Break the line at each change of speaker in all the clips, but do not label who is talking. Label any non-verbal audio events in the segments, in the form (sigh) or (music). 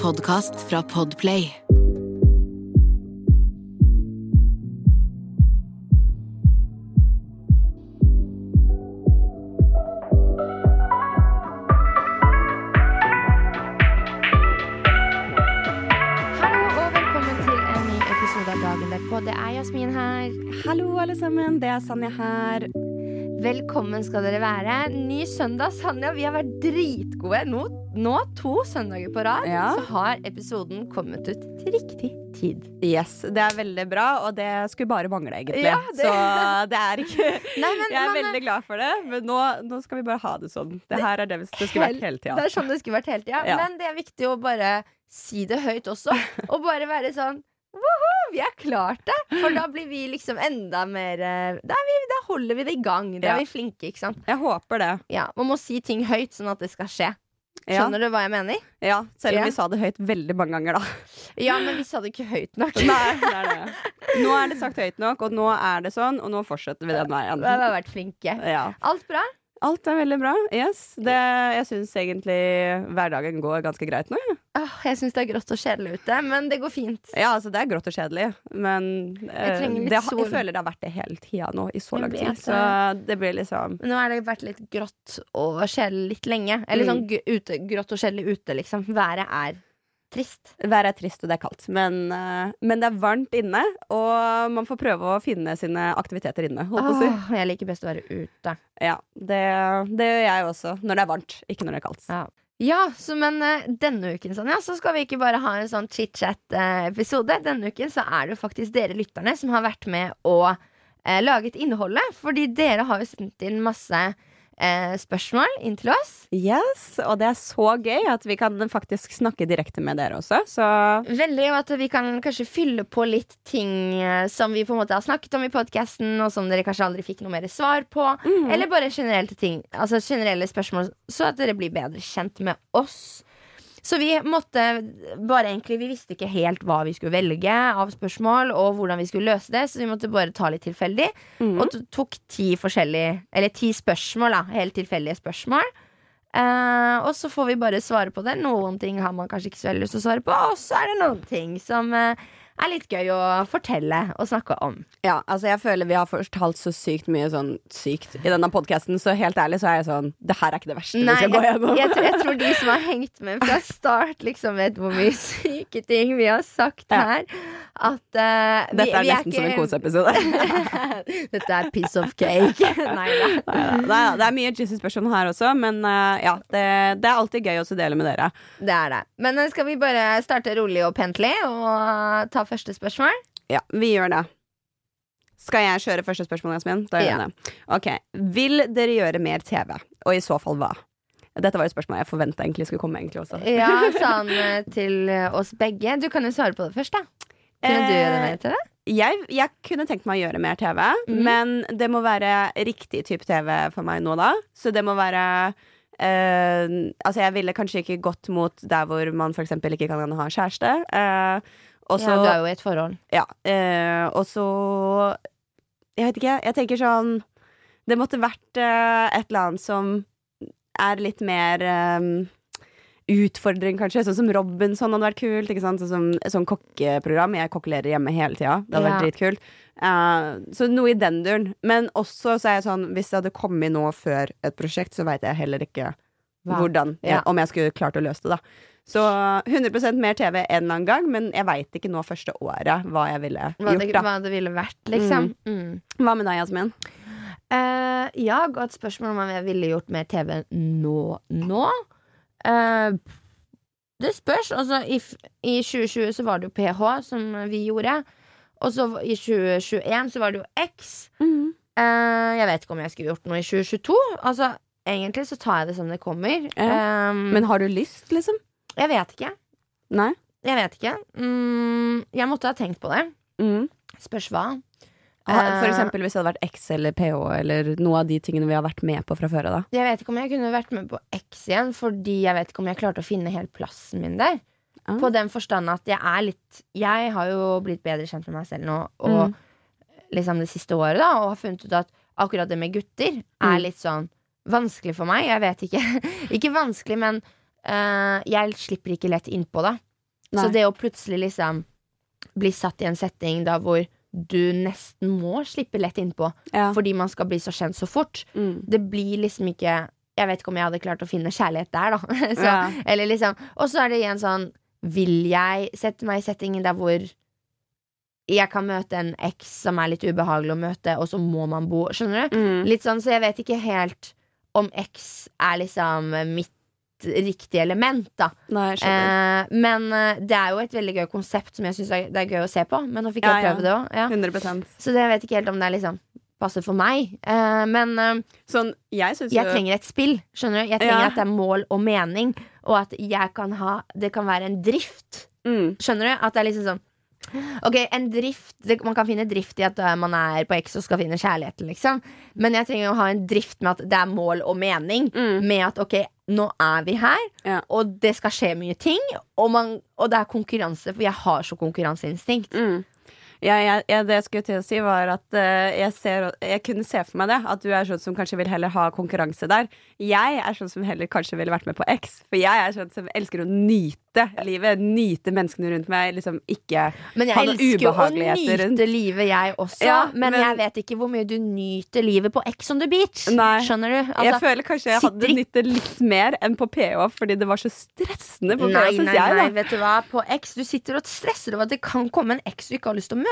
podkast fra Podplay.
Det er Jasmin her.
Hallo, alle sammen. Det er Sanja her.
Velkommen skal dere være. Ny søndag, Sanja. Vi har vært dritgode. Nå, nå to søndager på rad,
Ja.
så har episoden kommet ut til riktig tid.
Yes, Det er veldig bra, og det skulle bare mangle, egentlig.
Ja, det-
Så det er ikke (laughs)
Nei, men,
Jeg er
men,
veldig glad for det, men nå, nå skal vi bare ha det sånn. Det her er det det skulle vært hele tida.
Det er sånn det skulle vært hele tida.
Ja.
Men det er viktig å bare si det høyt også. Og bare være sånn Woho, vi har klart det! For da blir vi liksom enda mer eh, Da, er vi, da holder vi det i gang. Da
Ja.
er vi flinke, ikke sant.
Jeg håper det.
Ja, Man må si ting høyt, sånn at det skal skje.
Ja,
Skjønner du hva jeg mener?
ja, selv om
Ja.
vi sa det høyt veldig mange ganger, da.
Ja, men vi sa det ikke høyt nok.
Nei, det er det. Nå er det sagt høyt nok, og nå er det sånn, og nå fortsetter vi den veien.
Vi har vært flinke.
Ja.
Alt bra?
Alt er veldig bra. Yes. Det, jeg syns egentlig hverdagen går ganske greit nå. Ja.
Åh, jeg syns det er grått og kjedelig ute, men det går fint.
Ja, altså det er grått og kjedelig, men
jeg, litt
det, jeg føler det har vært det hele tida nå, i så lang tid. Så det blir liksom
nå har det vært litt grått og kjedelig litt lenge. Eller sånn ute, grått og kjedelig ute, liksom. Været er trist.
Været er trist, og det er kaldt, men, eh, men det er varmt inne, og man får prøve å finne sine aktiviteter inne, holdt på å si.
Åh, jeg liker best å være ute.
Ja, det, det gjør jeg også, når det er varmt, ikke når det er kaldt.
Ja. Ja, så men eh, denne uken sånn, ja, så skal vi ikke bare ha en sånn chit-chat-episode. Denne uken så er det jo faktisk dere lytterne som har vært med og eh, laget innholdet. Fordi dere har jo sendt inn masse eh, spørsmål inn til oss.
Yes, og det er så gøy at vi kan faktisk snakke direkte med dere også, så
Veldig, og at vi kan kanskje fylle på litt ting eh, som vi på en måte har snakket om i podkasten, og som dere kanskje aldri fikk noe mer svar på. Eller bare generelle ting, altså generelle spørsmål, så at dere blir bedre kjent med oss. Så vi måtte bare egentlig Vi visste ikke helt hva vi skulle velge av spørsmål, og hvordan vi skulle løse det, så vi måtte bare ta litt tilfeldig. Og tok ti forskjellige Eller ti spørsmål, da. Helt tilfeldige spørsmål. Eh, og så får vi bare svare på det. Noen ting har man kanskje ikke så veldig lyst til å svare på, og så er det noen ting som eh, er litt gøy å fortelle og snakke om.
Ja, altså jeg føler vi har fortalt så sykt mye sånn sykt i denne podkasten, så helt ærlig så er jeg sånn Det her er ikke det verste
Nei,
vi skal gå gjennom.
jeg, tror- jeg tror de som har hengt med fra start, liksom vet hvor mye (laughs) syke ting vi har sagt
Ja.
her. At uh, vi-
Dette er
vi
nesten som en koseepisode. (laughs)
Dette er piece of cake. (laughs) Nei da.
Det er mye juicy spørsmål her også, men uh, ja, det, det er alltid gøy å dele med dere.
Det er det. Men uh, skal vi bare starte rolig og pentlig og ta første spørsmål?
Ja, vi gjør det. Skal jeg kjøre første spørsmål, Jasmin? Da gjør
Ja.
jeg det. Ok. Vil dere gjøre mer TV, og i så fall hva? Dette var jo spørsmålet jeg forventa egentlig skulle komme. egentlig også
Ja, (laughs) sånn til eh, oss begge. Du kan jo svare på det først, da. Kunne du gjøre mer TV?
jeg, jeg kunne tenkt meg å gjøre mer TV,
mm.
men det må være riktig type TV for meg nå da. Så det må være eh, Altså, jeg ville kanskje ikke gått mot der hvor man eksempel ikke kan ha kjæreste. Uh, og så
ja, du er jo i et forhold.
Ja. eh, og så Jeg vet ikke. Jeg tenker sånn Det måtte vært eh, et eller annet som er litt mer eh, utfordring, kanskje. Sånn som Robinson hadde vært kult. Ikke sant? Sånn sånn kokkeprogram. Jeg kokkelerer hjemme hele tida. Det hadde
Ja.
vært dritkult. Eh, så noe i den duren. Men også så er jeg sånn Hvis det hadde kommet nå før et prosjekt, så veit jeg heller ikke
Hva?
hvordan jeg,
Ja.
Om jeg skulle klart å løse det, da. Så 100% mer TV en eller annen gang, men jeg veit ikke nå første året hva jeg ville
Hva det,
gjort. da
hva det ville vært, liksom. Mm.
Hva med deg, Jasmin?
Eh, ja, godt spørsmål om jeg ville gjort mer TV nå. Nå? Uh, det spørs. Altså, i, I 2020 så var det jo PH som vi gjorde. Og så i 2021 så var det jo X. Eh, jeg vet ikke om jeg skulle gjort noe i 2022. Altså, egentlig så tar jeg det som det kommer. Eh,
Men har du lyst, liksom?
Jeg vet ikke.
Nei?
Jeg vet ikke. Mm, jeg måtte ha tenkt på det.
Mm.
Spørs hva.
For
Eh,
eksempel hvis det hadde vært X eller PH eller noe av de tingene vi har vært med på fra før av.
Jeg vet ikke om jeg kunne vært med på X igjen, fordi jeg vet ikke om jeg klarte å finne helt plassen min der.
Ah.
På den forstand at jeg er litt Jeg har jo blitt bedre kjent med meg selv nå, og
Mm.
liksom det siste året, da, og har funnet ut at akkurat det med gutter er
Mm.
litt sånn vanskelig for meg. Jeg vet ikke. (laughs) ikke vanskelig, men eh, jeg slipper ikke lett innpå det.
Nei.
Så det å plutselig liksom bli satt i en setting da hvor du nesten må slippe lett innpå
Ja.
fordi man skal bli så kjent så fort,
Mm.
det blir liksom ikke Jeg vet ikke om jeg hadde klart å finne kjærlighet der, da. (laughs) så,
Ja.
Eller liksom Og så er det igjen sånn Vil jeg sette meg i settingen der hvor jeg kan møte en eks som er litt ubehagelig å møte, og så må man bo Skjønner du?
Mm.
Litt sånn, Så jeg vet ikke helt om eks er liksom mitt riktige element, da.
Nei.
Eh, men eh, det er jo et veldig gøy konsept som jeg syns er, det er gøy å se på. Men nå fikk jeg
ja.
prøve det òg. Ja. Så det jeg vet ikke helt om det er liksom passer for meg. Eh, men eh,
Sånn, jeg
jeg jo... trenger et spill. Skjønner du? Jeg trenger
Ja.
at det er mål og mening, og at jeg kan ha Det kan være en drift.
mm.
Skjønner du? At det er liksom sånn Ok, en drift det, Man kan finne drift i at uh, man er på X og skal finne kjærligheten, liksom. Men jeg trenger å ha en drift med at det er mål og mening.
Mm.
Med at ok, nå er vi her,
Ja.
og det skal skje mye ting. Og, man, og det er konkurranse, for jeg har så konkurranseinstinkt.
Mm. Ja, jeg, jeg, det jeg skulle til å si, var at eh, jeg, ser, jeg kunne se for meg det. At du er sånn som kanskje vil heller ha konkurranse der. Jeg er sånn som heller kanskje ville vært med på X. For jeg er sånn som elsker å nyte livet. Nyte menneskene rundt meg. Liksom ikke
Men jeg
Ha noen
elsker å nyte livet, jeg også.
Ja,
men,
men-
jeg vet ikke hvor mye du nyter livet på X on the beach.
Nei.
Skjønner du?
Jeg
Altså,
føler kanskje jeg hadde nytt det litt mer enn på PH, fordi det var så stressende på PH, syns jeg.
nei,
nei,
vet du hva? På X, du sitter og stresser over at det kan komme en X du ikke har lyst til å møte.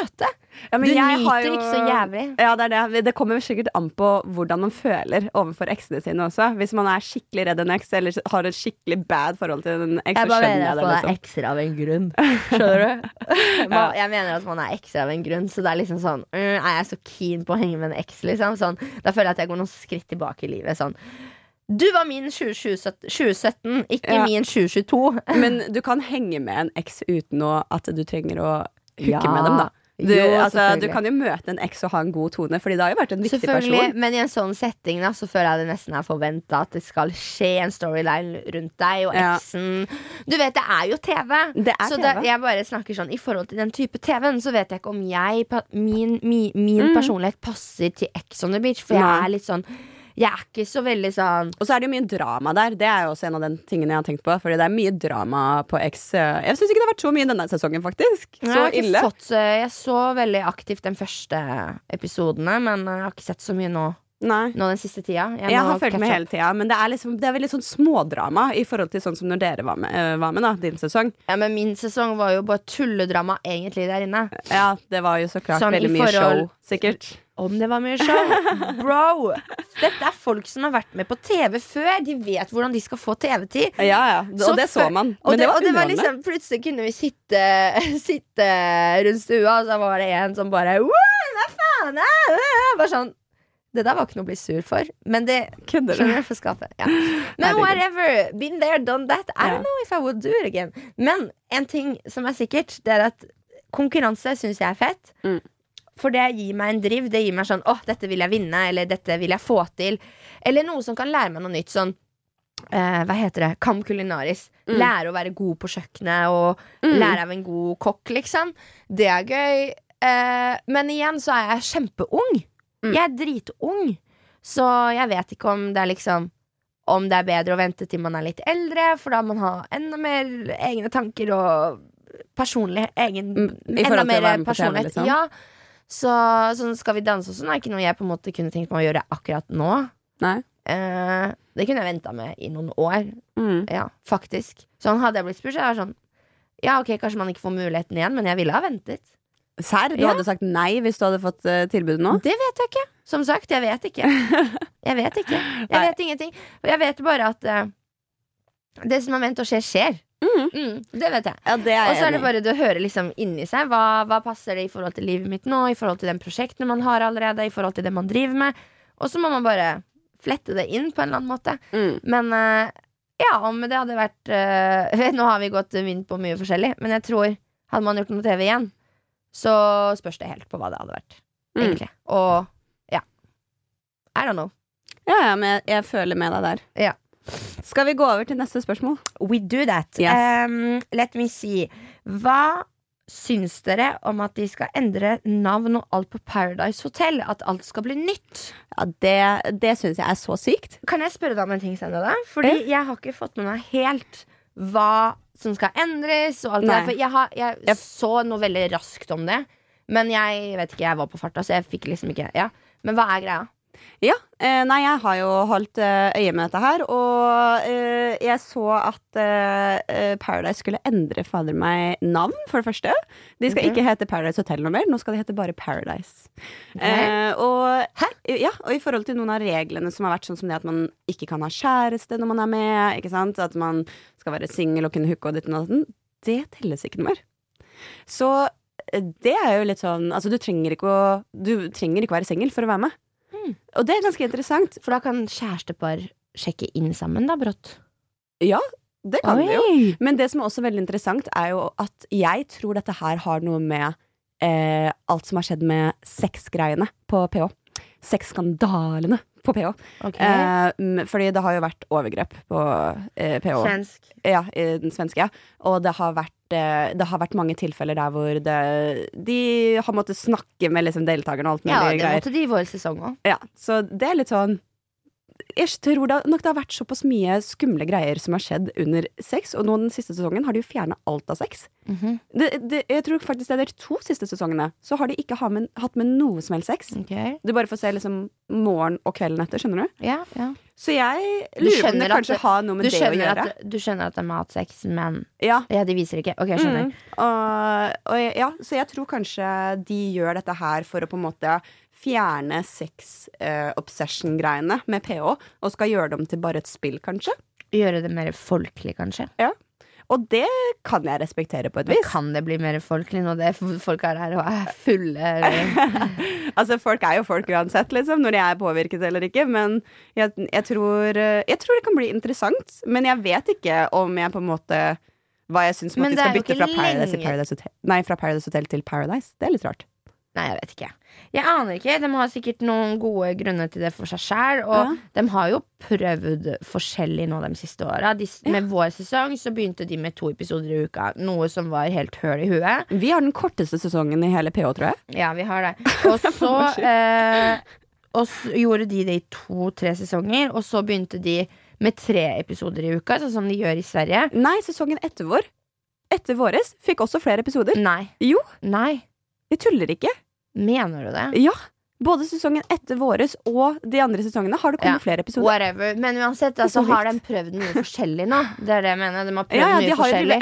Ja, men
du
jeg
nyter
har jo-
ikke så jævlig.
Ja, det, det. det kommer sikkert an på hvordan man føler overfor eksene sine også. Hvis man er skikkelig redd en eks, eller har et skikkelig bad forhold til en eks, så skjønner jeg det. er
ekser av en grunn. Skjønner du? (laughs) ja. jeg mener at man er ekser av en grunn, så det er liksom sånn øh, Er jeg så keen på å henge med en eks, liksom? Sånn, da føler jeg at jeg går noen skritt tilbake i livet. Sånn. Du var min 2017, 2017 ikke
Ja.
min 2022.
Men du kan henge med en eks uten å, at du trenger å (laughs) hooke
Ja.
med dem, da. Du,
Jo,
altså, du kan jo møte en eks og ha en god tone, Fordi det har jo vært en viktig person.
men i en sånn setting da, så føler jeg det nesten er forventa at det skal skje en storyline rundt deg og
Ja.
eksen. Du vet, det er jo TV.
Er
så
TV.
da, jeg bare snakker sånn I forhold til den type TV-en, så vet jeg ikke om jeg min, min, min
Mm.
personlighet passer til Ex on the Beach. For jeg er litt sånn Jeg er ikke så veldig sånn
Og så er det jo mye drama der. Det er jo også en av den tingene jeg har tenkt på. Fordi det er mye drama på X. Jeg syns ikke det har vært så mye denne sesongen, faktisk.
jeg,
Så
har ikke
ille.
Fått, eh, jeg så veldig aktivt den første episodene, men jeg har ikke sett så mye nå,
Nei.
nå den siste tida.
Jeg
jeg
har fulgt med hele tida, men det er, liksom, det er veldig sånn smådrama i forhold til sånn som når dere var med, eh, var med da, din sesong.
Ja, men min sesong var jo bare tulledrama egentlig der inne.
Ja, det var jo så klart
Sånn
veldig mye
forhold-
show, sikkert.
Om det var mye show? (laughs) Bro! Dette er folk som har vært med på TV før. De vet hvordan de skal få TV-tid.
Ja, ja, og det så
man.
man.
Og
det, det, var
og det var liksom, plutselig kunne vi sitte, (laughs) sitte rundt stua, og så var det en som bare Hva faen? er eh», Bare sånn Det der var ikke noe å bli sur for, men det
Kødder
skjønner du for skapet. Ja. (laughs) Men whatever. Been there, done that. I don't know if I would do it again. Men en ting som er sikkert, det er at konkurranse syns jeg er fett.
Mm.
For det gir meg en driv. Det gir meg sånn åh, dette vil jeg vinne, eller dette vil jeg få til. Eller noe som kan lære meg noe nytt. Sånn Uh, hva heter det? Kam culinaris.
Mm.
Lære å være god på kjøkkenet og
Mm.
lære av en god kokk, liksom. Det er gøy. Uh, men igjen så er jeg kjempeung.
Mm.
Jeg er dritung. Så jeg vet ikke om det er liksom Om det er bedre å vente til man er litt eldre, for da man har enda mer egne tanker og personlig egen
Mm,
Enda mer personlighet.
liksom?
Ja. Så sånn Skal vi danse og sånn er ikke noe jeg på en måte kunne tenkt meg å gjøre akkurat nå.
Nei.
Eh, det kunne jeg venta med i noen år.
Mm.
Ja, faktisk. Sånn hadde jeg blitt spurt, så jeg var sånn Ja, ok, kanskje man ikke får muligheten igjen, men jeg ville ha ventet.
Serr? Du
Ja.
hadde sagt nei hvis du hadde fått uh, tilbudet nå?
Det vet jeg ikke. Som sagt, jeg vet ikke. (laughs) Jeg vet ikke. Jeg vet ingenting. Og jeg vet bare at uh, det som er ment å skje, skjer.
Mhm.
Mm, det vet jeg.
Ja, det er
Og så er det bare det å høre liksom inni seg. Hva, hva passer det i forhold til livet mitt nå, i forhold til den prosjektene man har allerede, i forhold til det man driver med. Og så må man bare flette det inn på en eller annen måte.
Mm.
Men eh, ja, om det hadde vært eh, (laughs) Nå har vi gått vind på mye forskjellig, men jeg tror hadde man gjort noe TV igjen, så spørs det helt på hva det hadde vært,
Mm.
egentlig. Og ja. I don't know.
Ja, ja, men jeg, jeg føler med deg der.
Ja.
Skal vi gå over til neste spørsmål?
We do that.
Yes.
Um, let me see. Hva syns dere om at de skal endre navn og alt på Paradise Hotel? At alt skal bli nytt?
Ja, Det, det syns jeg er så sykt.
Kan jeg spørre deg om en ting, Sandra? Fordi jeg har ikke fått med meg helt hva som skal endres. Og alt det der jeg, har, jeg
yep.
så noe veldig raskt om det. Men jeg vet ikke, jeg var på farta, så jeg fikk liksom ikke Ja, Men hva er greia?
Ja, eh, nei, jeg har jo holdt eh, øye med dette her, og eh, jeg så at eh, eh, Paradise skulle endre fader meg navn, for det første. De skal
okay.
ikke hete Paradise Hotel noe mer, nå skal de hete bare Paradise.
Ok.
Eh, og,
Hæ?
Ja, og i forhold til noen av reglene som har vært sånn som det at man ikke kan ha kjæreste når man er med, ikke sant? at man skal være singel og kunne hooke og ditt og datten, det telles ikke noe mer. Så det er jo litt sånn Altså, du trenger ikke å Du trenger ikke være singel for å være med. Og det er ganske interessant.
For da kan kjærestepar sjekke inn sammen, da, brått.
Ja, det kan det jo. Men det som er også veldig interessant, er jo at jeg tror dette her har noe med eh, alt som har skjedd med sexgreiene på PH. Sexskandalene på PH.
Okay.
Eh, fordi det har jo vært overgrep på eh, PH.
Svensk.
Ja, i den svenske. ja. Og det har vært, det har vært mange tilfeller der hvor det, de har måttet snakke med liksom deltakerne og alt mulig
Ja, det måtte de i vår sesong òg.
Ja, så det er litt sånn Jeg tror det, nok det har vært såpass mye skumle greier som har skjedd under sex, og nå den siste sesongen har de jo fjerna alt av sex. Det, det, jeg tror faktisk det er de to siste sesongene, så har de ikke ha med, hatt med noe som helst sex.
Okay.
Du bare får se liksom morgen og kvelden etter, skjønner du?
Ja, ja.
Så jeg lurer på om det kanskje har noe med det å gjøre.
at, du skjønner at det er matsex, men
Ja,
Ja, de viser ikke. Ok, jeg skjønner.
Mm. Og, og ja, så jeg tror kanskje de gjør dette her for å på en måte fjerne sex-obsession-greiene med PH, og skal gjøre dem til bare et spill, kanskje.
Gjøre det mer folkelig, kanskje. Ja.
Og det kan jeg respektere på et
Men
vis.
kan det bli mer folkelig når det folk er her og er fulle? (laughs) (laughs)
Altså, folk er jo folk uansett, liksom, når de er påvirket eller ikke. Men jeg, jeg, tror, eh, jeg tror det kan bli interessant. Men jeg vet ikke om jeg på en måte hva jeg syns om at de skal bytte fra Paradise, Paradise Hotel, nei, fra Paradise Hotel til Paradise. Det er litt rart.
Nei, jeg vet ikke. Jeg aner ikke. De har sikkert noen gode grunner til det for seg sjæl. Og
Ja.
de har jo prøvd forskjellig nå de siste åra. Med med vår sesong så begynte de med to episoder i uka. Noe som var helt høl i huet.
Vi har den korteste sesongen i hele PH, tror jeg.
Ja, vi har det. (laughs) Og så eh, gjorde de det i to-tre sesonger, og så begynte de med tre episoder i uka, sånn som de gjør i Sverige.
Nei, sesongen etter vår. Etter våres fikk også flere episoder.
Nei.
Jo.
Nei.
Jeg tuller ikke.
Mener du det?
Ja. Både sesongen etter våres og de andre sesongene har det kommet
Ja.
flere episoder.
Whatever. Men uansett,
så
altså, har de prøvd mye forskjellig nå. Det er det jeg mener. De har prøvd
Ja, ja,
mye forskjellig.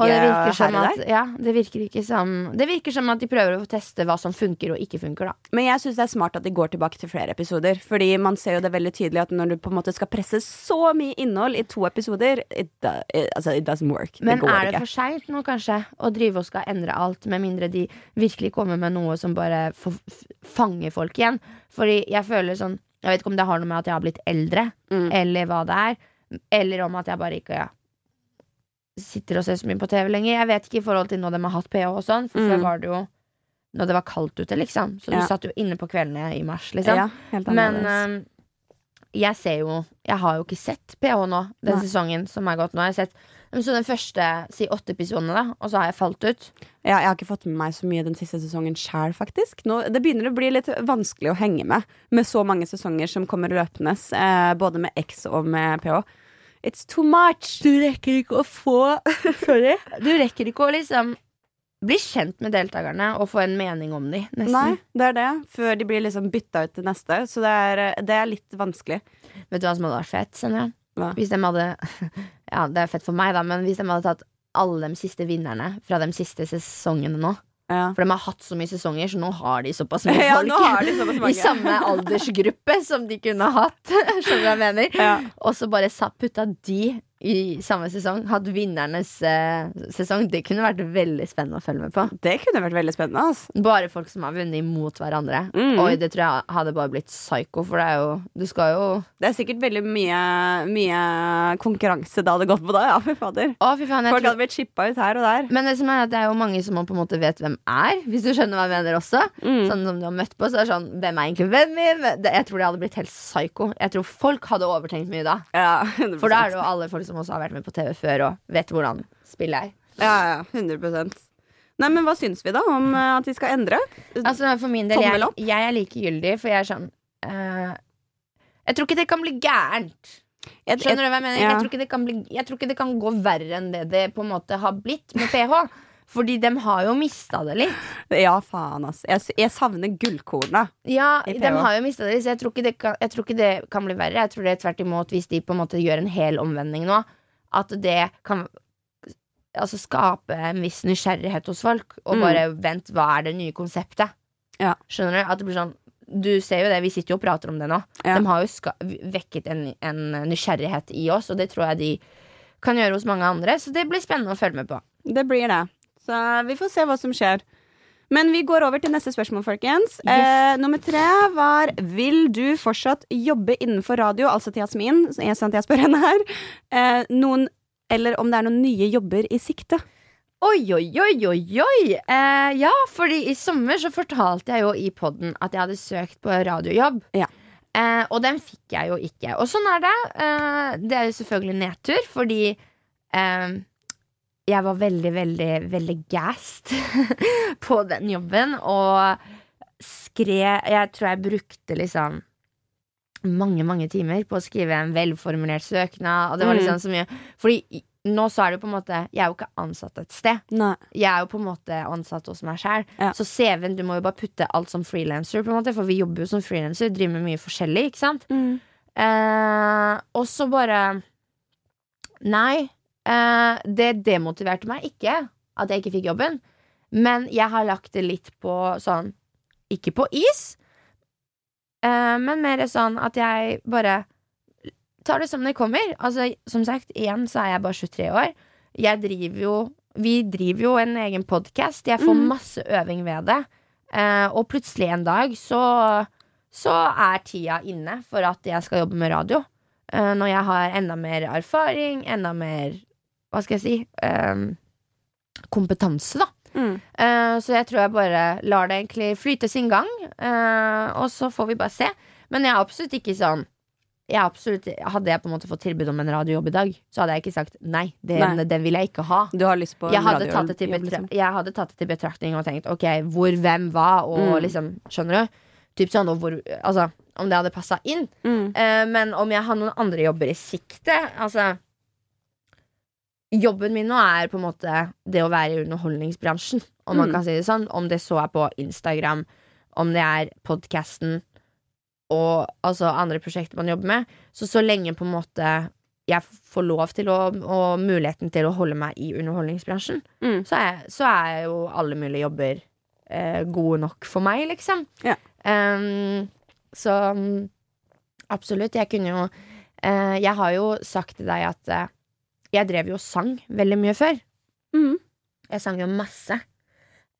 Og det virker, som at, ja, det, virker ikke som, det virker som at de prøver å teste hva som funker og ikke funker. Da.
Men jeg syns det er smart at de går tilbake til flere episoder. Fordi man ser jo det veldig tydelig at når du på en måte skal presse så mye innhold i to episoder, it, do, it, altså, it doesn't work.
Men
det
er det for seint nå, kanskje, å drive og skal endre alt, med mindre de virkelig kommer med noe som bare får fanger folk igjen? Fordi jeg føler sånn Jeg vet ikke om det har noe med at jeg har blitt eldre,
Mm.
eller hva det er. Eller om at jeg bare ikke ja, sitter og ser så mye på TV lenger. Jeg vet ikke i forhold til når de har hatt PH og sånn, for før
Mm.
var det jo når det var kaldt ute, liksom. Så
Ja.
du satt jo inne på kveldene i mars, liksom.
Ja,
Men øhm, jeg ser jo Jeg har jo ikke sett PH nå, den
Nei.
sesongen som er gått nå. Jeg har sett så den første si åtte episodene, da, og så har jeg falt ut.
ja, jeg har ikke fått med meg så mye den siste sesongen sjæl, faktisk. Nå, det begynner å bli litt vanskelig å henge med med så mange sesonger som kommer løpende, eh, både med X og med PH. It's too much!
Du rekker ikke å få (laughs) Sorry. Du rekker ikke å liksom bli kjent med deltakerne og få en mening om dem. nesten.
Nei, det er det. Før de blir liksom bytta ut til neste. Så det er, det er litt vanskelig.
Vet du hva som hadde vært fett? Senja? Hvis de hadde Ja, det er fett for meg, da, men hvis de hadde tatt alle de siste vinnerne fra de siste sesongene nå.
Ja.
For de har hatt så mye sesonger, så nå har de såpass (laughs) mye
Ja,
folk.
såpass
I samme aldersgruppe som de kunne hatt. (laughs) Skjønner du hva jeg mener?
Ja.
Og så bare putta de i samme sesong. Hatt vinnernes eh, sesong. Det kunne vært veldig spennende å følge med på.
Det kunne vært veldig spennende. Altså.
Bare folk som har vunnet mot hverandre.
Mm.
Oi, det tror jeg hadde bare blitt psycho, for det er jo Du skal jo
Det er sikkert veldig mye, mye konkurranse det hadde gått på da. Ja, fy fader.
Å, fy faen.
Folk
tror,
hadde blitt chippa ut her og der.
men det som er at det er jo mange som på en måte vet hvem er, hvis du skjønner hva jeg mener også.
Mm.
Sånn som du har møtt på, så er det sånn Hvem er egentlig vennen min? Jeg tror det hadde blitt helt psycho. Jeg tror folk hadde overtenkt mye da.
Ja, (laughs) 100%.
For da er det jo alle folk som også har vært med på TV før og vet hvordan spillet er.
Ja, ja, 100% Nei, men hva syns vi da om eh, at de skal endre?
Altså For min del, jeg, jeg er likegyldig, for jeg er sånn uh, Jeg tror ikke det kan bli gærent. Skjønner du hva jeg mener?
ja.
Jeg, tror ikke det kan bli, jeg tror ikke det kan gå verre enn det det på en måte har blitt med PH. Fordi de har jo mista det litt.
Ja, faen, ass. Jeg, jeg savner gullkornet.
Ja, de har jo mistet det, litt, så jeg tror, ikke det kan, ikke det kan bli verre. Jeg tror det er tvert imot, hvis de på en måte gjør en hel omvending nå, at det kan altså, skape en viss nysgjerrighet hos folk. Og
Mm.
bare vent, hva er det nye konseptet?
Ja.
Skjønner du? At det blir sånn Du ser jo det, vi sitter jo og prater om det nå.
Ja.
De har jo vekket en, en nysgjerrighet i oss, og det tror jeg de kan gjøre hos mange andre. Så det blir spennende å følge med på.
Det blir det. Så vi får se hva som skjer. Men vi går over til neste spørsmål, folkens. Eh, nummer tre var Vil du fortsatt jobbe innenfor radio? Altså til Jasmin. Så jeg, sant jeg spør henne her. Eh, noen, eller om det er noen nye jobber i sikte.
Oi, oi, oi, oi, oi! Eh, ja, fordi i sommer så fortalte jeg jo i podden at jeg hadde søkt på radiojobb.
Ja.
Eh, og den fikk jeg jo ikke. Og sånn er det. Eh, det er jo selvfølgelig nedtur, fordi eh, jeg var veldig, veldig, veldig gassed (laughs) på den jobben. Og skrev Jeg tror jeg brukte liksom mange, mange timer på å skrive en velformulert søknad. Og det var
Mm.
liksom så mye Fordi nå så er det jo på en måte Jeg er jo ikke ansatt et sted.
Nei.
Jeg er jo på en måte ansatt hos meg sjæl.
Ja.
Så CV-en, du må jo bare putte alt som frilanser, på en måte, for vi jobber jo som frilanser, driver med mye forskjellig, ikke sant. Eh, og så bare Nei. Eh, det demotiverte meg ikke at jeg ikke fikk jobben, men jeg har lagt det litt på sånn Ikke på is, eh, men mer sånn at jeg bare tar det som det kommer. Altså, som sagt, igjen så er jeg bare 23 år. Jeg driver jo Vi driver jo en egen podkast. Jeg får
mm.
masse øving ved det. Eh, og plutselig en dag så så er tida inne for at jeg skal jobbe med radio. Når jeg har enda mer erfaring, enda mer Hva skal jeg si Um, kompetanse, da.
Mm.
Uh, så jeg tror jeg bare lar det egentlig flyte sin gang, uh, og så får vi bare se. Men jeg er absolutt ikke sånn jeg absolutt, Hadde jeg på en måte fått tilbud om en radiojobb i dag, så hadde jeg ikke sagt nei. Den,
Nei.
den vil jeg ikke ha.
Du har lyst på
Jeg hadde, tatt det til
liksom.
jeg hadde tatt det til betraktning og tenkt ok, hvor, hvem, hva, og
Mm.
liksom, skjønner du? Typ sånn, hvor, altså, om det hadde passa inn.
Mm.
Uh, men om jeg har noen andre jobber i sikte Altså Jobben min nå er på en måte det å være i underholdningsbransjen, om man
Mm.
kan si det sånn. Om det så er på Instagram, om det er podkasten og altså andre prosjekter man jobber med. Så så lenge på en måte jeg får lov til å, og muligheten til å holde meg i underholdningsbransjen,
Mm.
så, er, så er jo alle mulige jobber eh, gode nok for meg, liksom.
Ja.
Um, så mm, absolutt. Jeg kunne jo eh, Jeg har jo sagt til deg at eh, jeg drev jo og sang veldig mye før.
Mm.
Jeg sang jo masse.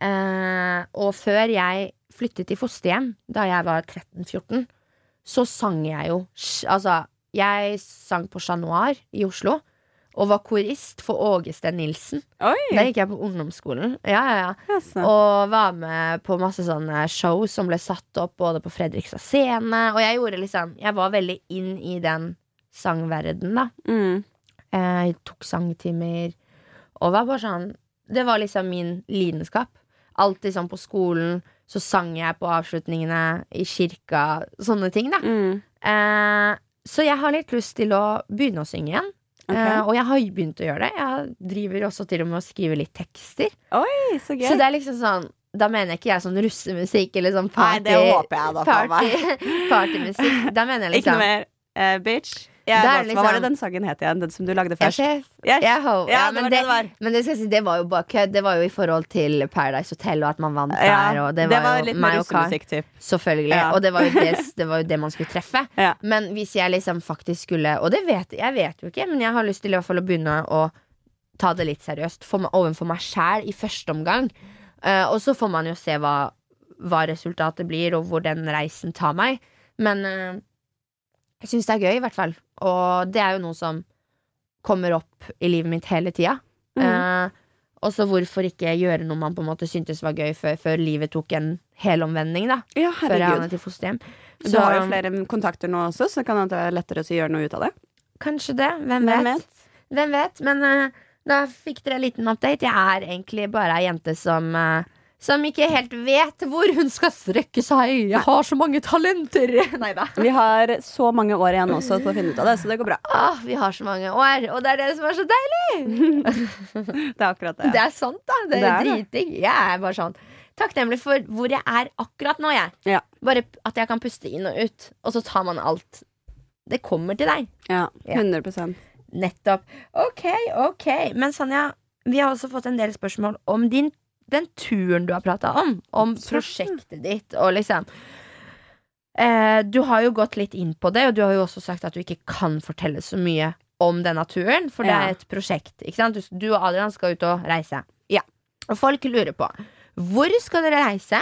Eh, og før jeg flyttet i fosterhjem, da jeg var 13-14, så sang jeg jo Altså, jeg sang på Chat Noir i Oslo. Og var korist for Åge Steen Nilsen.
Oi!
Der gikk jeg på ungdomsskolen. Ja, ja, ja. Og var med på masse sånne show som ble satt opp både på Fredrikstad scene. Og jeg gjorde liksom Jeg var veldig inn i den sangverdenen, da.
Mm.
Jeg tok sangtimer og var bare sånn Det var liksom min lidenskap. Alltid sånn på skolen så sang jeg på avslutningene i kirka. Sånne ting, da.
Mm.
Eh, så jeg har litt lyst til å begynne å synge igjen.
Okay.
Eh, og jeg har begynt å gjøre det. Jeg driver også til og med å skrive litt tekster.
Oi, så.
Så det er liksom sånn Da mener jeg ikke jeg sånn russemusikk eller sånn
Nei,
party
det håper jeg da,
party, Partymusikk. Da mener jeg (laughs)
Ikke
liksom
noe mer uh, bitch. Jeg,
Det
liksom, Hva var det
liksom-
den sangen het igjen? Den som du lagde først?
sjef.
Jeg-
Yeah, ho-
Ja,
ja, men,
var
det,
det det var.
men det si, det var jo bare kødd. Det var jo i forhold til Paradise Hotel og at man vant
Ja,
der. Det var, jo
litt mer russemusikk.
Selvfølgelig.
Ja.
Og det var, jo det, (laughs) det var jo det man skulle treffe. Men hvis jeg liksom faktisk skulle Og det vet jeg vet jo ikke, men jeg har lyst til i hvert fall å begynne å ta det litt seriøst for overfor meg sjæl i første omgang. Uh, og så får man jo se hva, hva resultatet blir, og hvor den reisen tar meg. Men eh, jeg syns det er gøy, i hvert fall. Og det er jo noe som kommer opp i livet mitt hele tida.
Mm.
Eh, og så hvorfor ikke gjøre noe man på en måte syntes var gøy før, før livet tok en helomvending, da.
Ja,
Før jeg
herregud.
havnet i fosterhjem.
Du har jo flere kontakter nå også, så kan det være lettere å gjøre noe ut av det.
Kanskje det. Hvem vet?
Hvem vet?
Hvem vet? Men eh, da fikk dere en liten update. Jeg er egentlig bare ei jente som, eh, som ikke helt vet hvor hun skal strekke seg. Jeg har så mange talenter. (laughs) Nei da.
Vi har så mange år igjen også på å finne ut av det, så det går bra.
Åh, vi har så mange år, og det er det som er så deilig. (laughs)
Det er akkurat det.
Det er sant, da. Det er,
Det er det.
dritdigg. Jeg er bare sånn takknemlig for hvor jeg er akkurat nå, jeg.
Ja.
Bare at jeg kan puste inn og ut, og så tar man alt. Det kommer til deg.
Ja,
Ja.
100
Nettopp. Ok, ok. Men Sanja, vi har også fått en del spørsmål om din, den turen du har prata om. Om prosjektet ditt og liksom eh, Du har jo gått litt inn på det, og du har jo også sagt at du ikke kan fortelle så mye om denne turen, for det er et prosjekt. Du, du og Adrian skal ut og reise.
Ja.
Og folk lurer på hvor skal dere reise,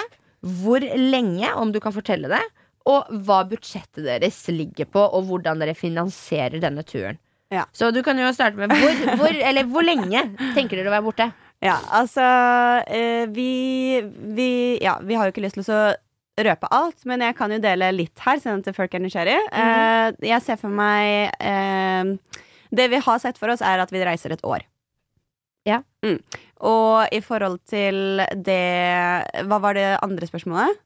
hvor lenge, om du kan fortelle det, og hva budsjettet deres ligger på, og hvordan dere finansierer denne turen.
Ja.
Så du kan jo starte med hvor, hvor, eller hvor lenge tenker dere å være borte?
Ja, altså eh, vi, vi Ja, vi har jo ikke lyst til å røpe alt, men jeg kan jo dele litt her, sånn at folk er nysgjerrig. Eh, jeg ser for meg eh, Det vi har sett for oss, er at vi reiser et år.
Ja.
Mm. Og i forhold til det Hva var det andre spørsmålet?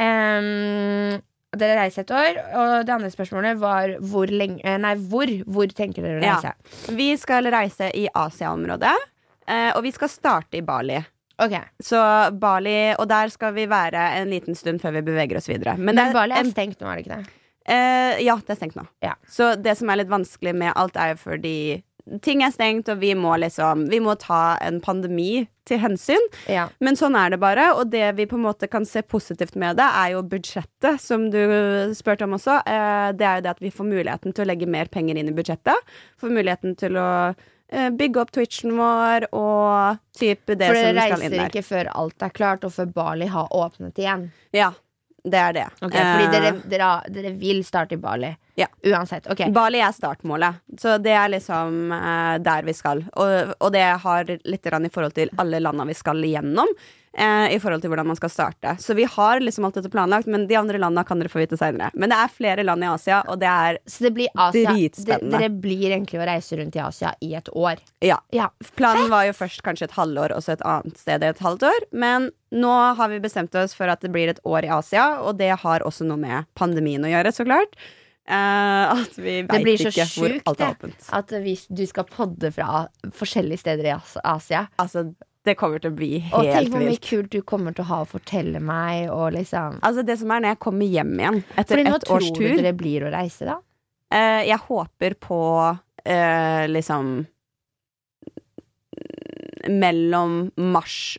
Um, dere reiser et år, og det andre spørsmålet var hvor lenge eh, Nei, hvor? Hvor tenker dere å
Ja.
reise?
Vi skal reise i Asia-området, eh, og vi skal starte i Bali.
Okay.
Så Bali, og der skal vi være en liten stund før vi beveger oss videre.
Men,
det er
Bali er stengt nå, er det ikke det?
Eh, ja, det er stengt nå.
Ja.
Så det som er litt vanskelig med alt, er jo fordi ting er stengt, og vi må liksom Vi må ta en pandemi til hensyn.
Ja.
Men sånn er det bare, og det vi på en måte kan se positivt med det, er jo budsjettet, som du spurte om også. Eh, det er jo det at vi får muligheten til å legge mer penger inn i budsjettet. Får muligheten til å bygge opp Twitchen vår og type det
For
som
dere
skal inn
reiser ikke før alt er klart, og før Bali har åpnet igjen.
Ja, det er det.
Okay, Fordi
Eh,
dere, dere, dere vil starte i Bali.
Ja.
Uansett. Okay.
Bali er startmålet, så det er liksom eh, der vi skal. Og, og det har litt i forhold til alle landa vi skal igjennom. Eh, I forhold til hvordan man skal starte. Så vi har liksom alt dette planlagt, men de andre landa kan dere få vite seinere. Men det er flere land i Asia, og det er
Så det blir Asia.
Dritspennende.
De- Dere blir egentlig å reise rundt i Asia i et år.
Ja.
Ja.
Planen var jo først kanskje et halvår, og så et annet sted i et halvt år. Men nå har vi bestemt oss for at det blir et år i Asia, og det har også noe med pandemien å gjøre, så klart. Uh, at vi veit ikke hvor alt er åpent.
det.
blir så sjukt
At hvis du skal podde fra forskjellige steder i Asia.
Altså, det kommer til å bli helt vilt.
Og tenk hvor mye kult du kommer til å ha å fortelle meg. Og liksom
Altså det som er når jeg kommer hjem igjen etter
Fordi nå
ett års
tror du dere blir å reise, da?
eh, Jeg håper på eh, liksom Mellom mars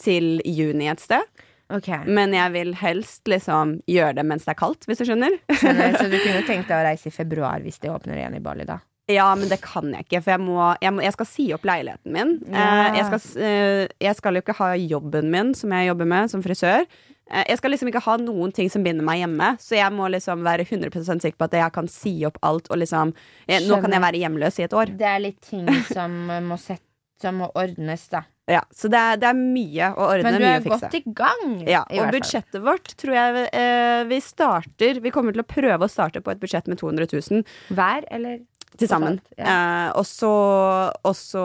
til juni et sted.
Okay.
Men jeg vil helst liksom gjøre det mens det er kaldt, hvis du. Skjønner, (laughs)
Så du kunne tenkt deg å reise i februar hvis det åpner igjen i Bali, da?
Ja, men det kan jeg ikke, for jeg, må, jeg, må, jeg skal si opp leiligheten min.
Ja.
Eh, jeg, skal, eh, jeg skal jo ikke ha jobben min, som jeg jobber med, som frisør. Eh, jeg skal liksom ikke ha noen ting som binder meg hjemme, så jeg må liksom være 100 sikker på at jeg kan si opp alt og liksom Nå kan jeg være hjemløs i et år.
Det er litt ting som må, set, som må ordnes, da.
Ja, så det er, det er mye å ordne,
Men du er godt i gang.
Ja,
i
og budsjettet vårt tror jeg eh, vi starter Vi kommer til å prøve å starte på et budsjett med 200 000
Hver, eller?
Til sammen.
Ja.
Eh, og så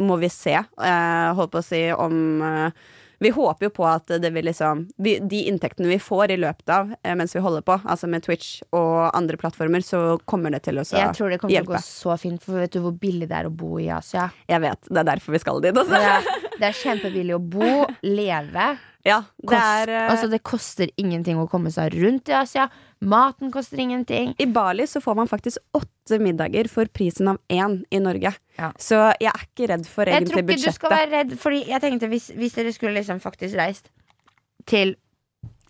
må vi se, eh, holdt på å si, om eh, Vi håper jo på at det vil liksom vi, De inntektene vi får i løpet av mens vi holder på, altså med Twitch og andre plattformer, så kommer det til å hjelpe.
Jeg tror det kommer til å gå så fint, for vet du hvor billig det er å bo i Asia?
Jeg vet. Det er derfor vi skal dit
altså. Er, (laughs) det er kjempebillig å bo, leve.
Ja, det
Kost,
er eh,
altså, det koster ingenting å komme seg rundt i Asia. Maten koster ingenting.
I Bali så får man faktisk åtte middager for prisen av én i Norge.
Ja.
Så jeg er ikke redd for
Jeg tror
ikke
ikke du skal være redd, Fordi jeg tenkte hvis, hvis dere skulle liksom faktisk reist til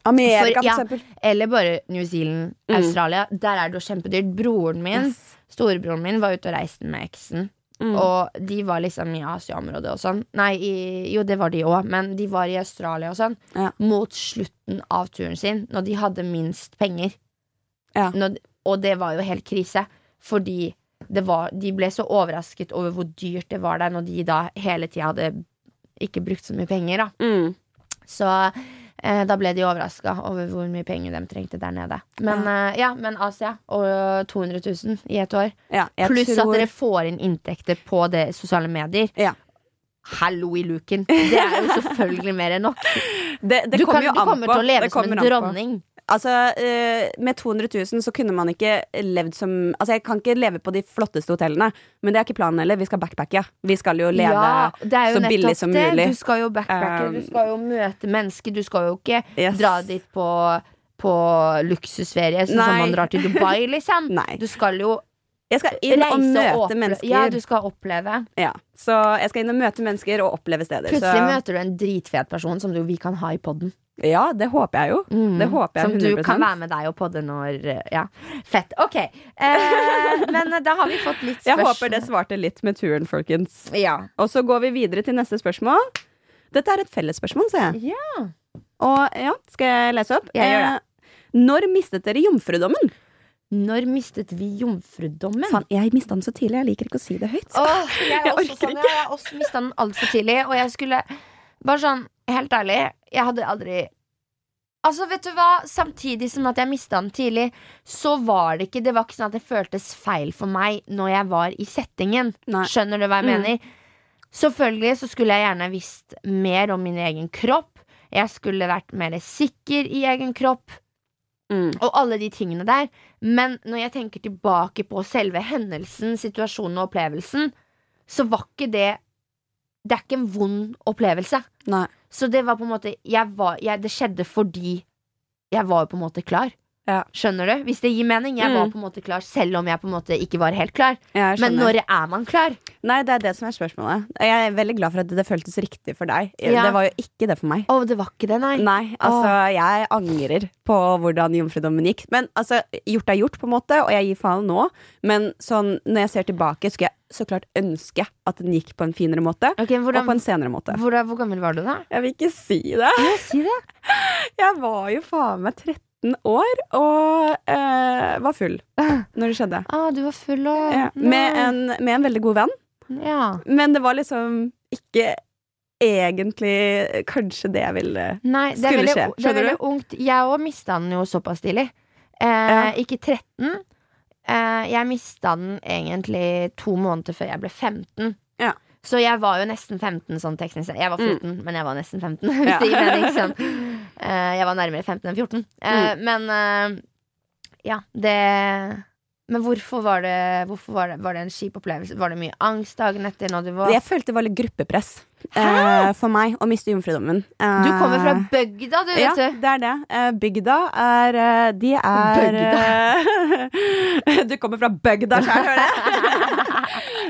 Amerika,
For-
for eksempel.
Eller bare New Zealand,
Mm.
Australia. Der er det jo kjempedyrt. Broren min,
Yes.
storebroren min, var ute og reiste med eksen.
Mm.
Og de var liksom i Asia-området og sånn. Nei, i, jo, det var de òg, men de var i Australia og sånn.
Ja.
Mot slutten av turen sin, når de hadde minst penger.
Ja.
Når, og det var jo helt krise, fordi det var, de ble så overrasket over hvor dyrt det var der, når de da hele tida hadde ikke brukt så mye penger, da.
Mm.
Så eh, da ble de overraska over hvor mye penger de trengte der nede. Men eh, ja, men Asia og 200 000 i et år.
Ja,
Pluss
tror,
at dere får inn inntekter på det sosiale medier.
Ja.
Hallo i luken. Det er jo selvfølgelig mer enn nok. (laughs)
Det, det
Du, kan, du
an
kommer
på.
til å leve som en
dronning. på. Altså, eh, Med 200 000 så kunne man ikke levd som Altså, Jeg kan ikke leve på de flotteste hotellene, men det er ikke planen heller. Vi skal backpacke. Vi skal jo leve
Ja, jo
så billig som
det.
mulig.
Du skal jo backpacke,
Um,
du skal jo møte mennesker. Du skal jo ikke
Yes.
dra dit på, på luksusferie, sånn som man drar til Dubai, liksom. (laughs) Du skal jo
Jeg skal inn og møte
og
mennesker.
Ja, du skal oppleve.
Ja, Så jeg skal inn og møte mennesker og oppleve steder.
Plutselig
så,
møter du en dritfet person som du, vi kan ha i poden.
Ja, det håper jeg jo. Det håper jeg
Som du
100%.
kan være med deg og podde når Ja, fett. Ok. Eh, (laughs) men da har vi fått litt spørsmål.
Jeg håper det svarte litt med turen, folkens.
Ja.
Og så går vi videre til neste spørsmål. Dette er et fellesspørsmål, ser jeg.
ja.
Og ja, skal jeg lese opp?
Jeg gjør det.
Eh, Når mistet dere jomfrudommen?
Når mistet vi jomfrudommen?
Fan, jeg mista den så tidlig. Jeg liker ikke å si det høyt.
Åh, jeg, (laughs)
Jeg
også
orker
sånn, ikke. jeg har også mista den altfor tidlig. Og jeg skulle Bare sånn, helt ærlig, jeg hadde aldri Altså, vet du hva? Samtidig som at jeg mista den tidlig, så var det ikke Det var ikke sånn at det føltes feil for meg når jeg var i settingen.
Nei.
Skjønner du hva jeg
Mm.
mener? Selvfølgelig så skulle jeg gjerne visst mer om min egen kropp. Jeg skulle vært mer sikker i egen kropp
Mm.
og alle de tingene der. Men når jeg tenker tilbake på selve hendelsen, situasjonen og opplevelsen, så var ikke det Det er ikke en vond opplevelse.
Nei.
Så det var på en måte jeg var, jeg, Det skjedde fordi jeg var på en måte klar.
Ja.
Skjønner du? Hvis det gir mening. Jeg
Mm.
var på en måte klar, selv om jeg på en måte ikke var helt klar. Men når er man klar?
Nei, det er det som er spørsmålet. Jeg er veldig glad for at det føltes riktig for deg.
Ja.
Det var jo ikke det for meg.
Å, det var ikke det, nei.
Nei, altså jeg angrer på hvordan jomfrudommen gikk. Men altså, gjort er gjort, på en måte, og jeg gir faen nå. Men sånn, når jeg ser tilbake, skulle jeg så klart ønske at den gikk på en finere måte.
Ok,
Og på en senere måte.
hvor, hvor gammel var du da?
Jeg vil ikke si det.
Ja, si det. (laughs)
Jeg var jo faen meg 13 år og eh, var full (laughs) når det skjedde.
Ah, du var full og
Ja, med, en, med en veldig god venn.
Ja.
Men det var liksom ikke egentlig kanskje det jeg ville
Nei, det
Skulle
veldig,
skje,
det er
skjønner
veldig ungt. Jeg òg mista den jo såpass tidlig. Eh,
Ja.
Ikke 13. Eh, jeg mista den egentlig to måneder før jeg ble 15.
Ja.
Så jeg var jo nesten 15 sånn teknisk sett. Jeg var 14, men jeg var nesten 15. (laughs) Hvis
Mm. Ja.
det mening. Sånn. Eh, jeg var nærmere 15 enn 14. Eh,
Mm.
Men eh, ja, det Men hvorfor var det Hvorfor var det, var det en kjip opplevelse? Var det mye angst dagen etter når du var
Jeg følte det var litt gruppepress eh, for meg å miste jomfrudommen. Eh,
Du kommer fra bygda, du, vet
ja, det er det. Eh, bygda er eh, De er eh, (laughs) Du kommer fra bygda sjøl, hører jeg. (laughs)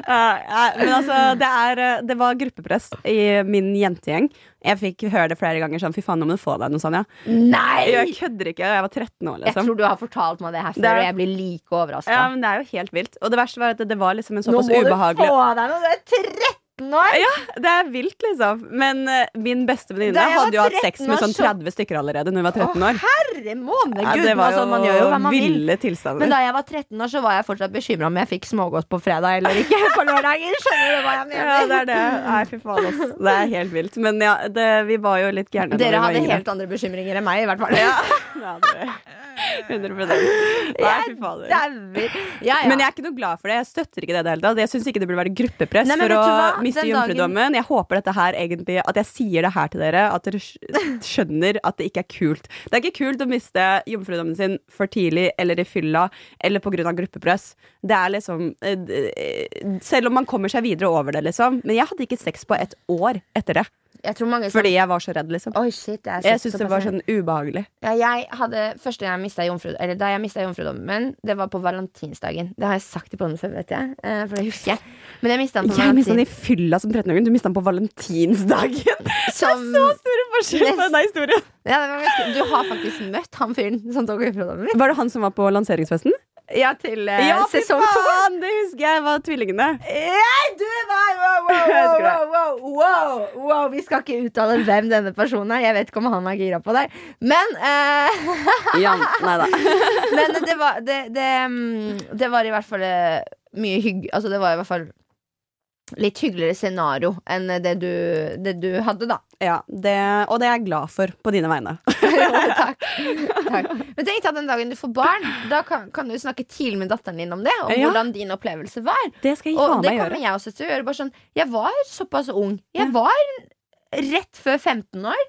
Eh, men altså, det, er, eh, det var gruppepress i min jentegjeng. Jeg fikk høre det flere ganger sånn Fy faen, nå må du få deg noe ja.
Nei!
Jeg kødder ikke. Jeg var 13 år,
Jeg
liksom.
tror du har fortalt meg det her før,
Det er-
og jeg blir like overraska.
Ja, men Det er jo helt vilt. Og det verste var at det, det var liksom en såpass ubehagelig Nå må du
få deg noe! Du er 13 år!
Ja, det er vilt, liksom. Men uh, min beste venninne hadde jo hatt sex med
sånn
sånn
så-
30 stykker allerede når hun var 13 år.
Herre måne,
Ja,
gud!
det var
altså,
jo
man gjør jo hva man
ville tilstander.
Men da jeg var 13 år, så var jeg fortsatt bekymra om jeg fikk smågodt på fredag eller ikke (laughs) på lørdager. Skjønner du hva jeg mener?
Ja, det er det. Nei, fy faen, ass. Det er helt vilt. Men ja, det, vi var jo litt gærne
Dere hadde helt andre bekymringer enn meg, i hvert fall.
Ja, (laughs) ja det 100 Nei, fy fader.
Ja, ja.
Men jeg er ikke noe glad for det. Jeg støtter ikke det i det hele tatt. Jeg syns ikke det burde være gruppepress
Nei, men
for å
du
miste
dagen-
jomfrudommen. Jeg håper dette her egentlig At jeg sier det her til dere, at dere skjønner at det ikke er kult. Det er ikke kult å miste jomfrudommen sin for tidlig eller i fylla eller pga. gruppepress. Det er liksom eh, eh, Selv om man kommer seg videre over det, liksom. Men jeg hadde ikke sex på et år etter det.
Jeg tror mange som
Fordi jeg var så redd, liksom.
Oi, shit, jeg er
Jeg syntes det
såpass-
var sånn ubehagelig.
Ja, jeg hadde, første gang jeg mistet jomfru, eller Da jeg mista jomfrudommen, det var på valentinsdagen. Det har jeg sagt i podden før, vet jeg. eh, For det husker jeg. Men jeg mista den på
Jeg mista den
valentin.
i fylla som 13-åring. Du mista den på valentinsdagen. (laughs)
Som,
Så store forskjell på denne historien.
ja, det var ganske, du har faktisk møtt han fyren som tok jomfrudommen min.
Var det han som var på lanseringsfesten?
Ja, til eh,
Ja,
sesong to.
faen! Det husker jeg var tvillingene.
Hey, du, nei, wow, (laughs) wow, wow, wow, wow. Vi skal ikke uttale hvem denne personen er. Jeg vet ikke om han er gira på deg. Men eh,
Jan, nei da. (laughs)
Men det var, det, det, mm, det var i hvert fall eh, mye hygg... Altså, det var i hvert fall litt hyggeligere scenario enn det du, det du hadde, da.
Ja, det, og det er jeg glad for på dine vegne. (laughs) (laughs)
Takk. Takk. Men tenk at den dagen du får barn, da kan, kan du snakke tidlig med datteren din om det. Om
Ja.
hvordan din opplevelse var.
Det skal jeg
Og det kommer jeg også til å gjøre. Bare sånn, jeg var såpass ung. Jeg
Ja.
var rett før 15 år.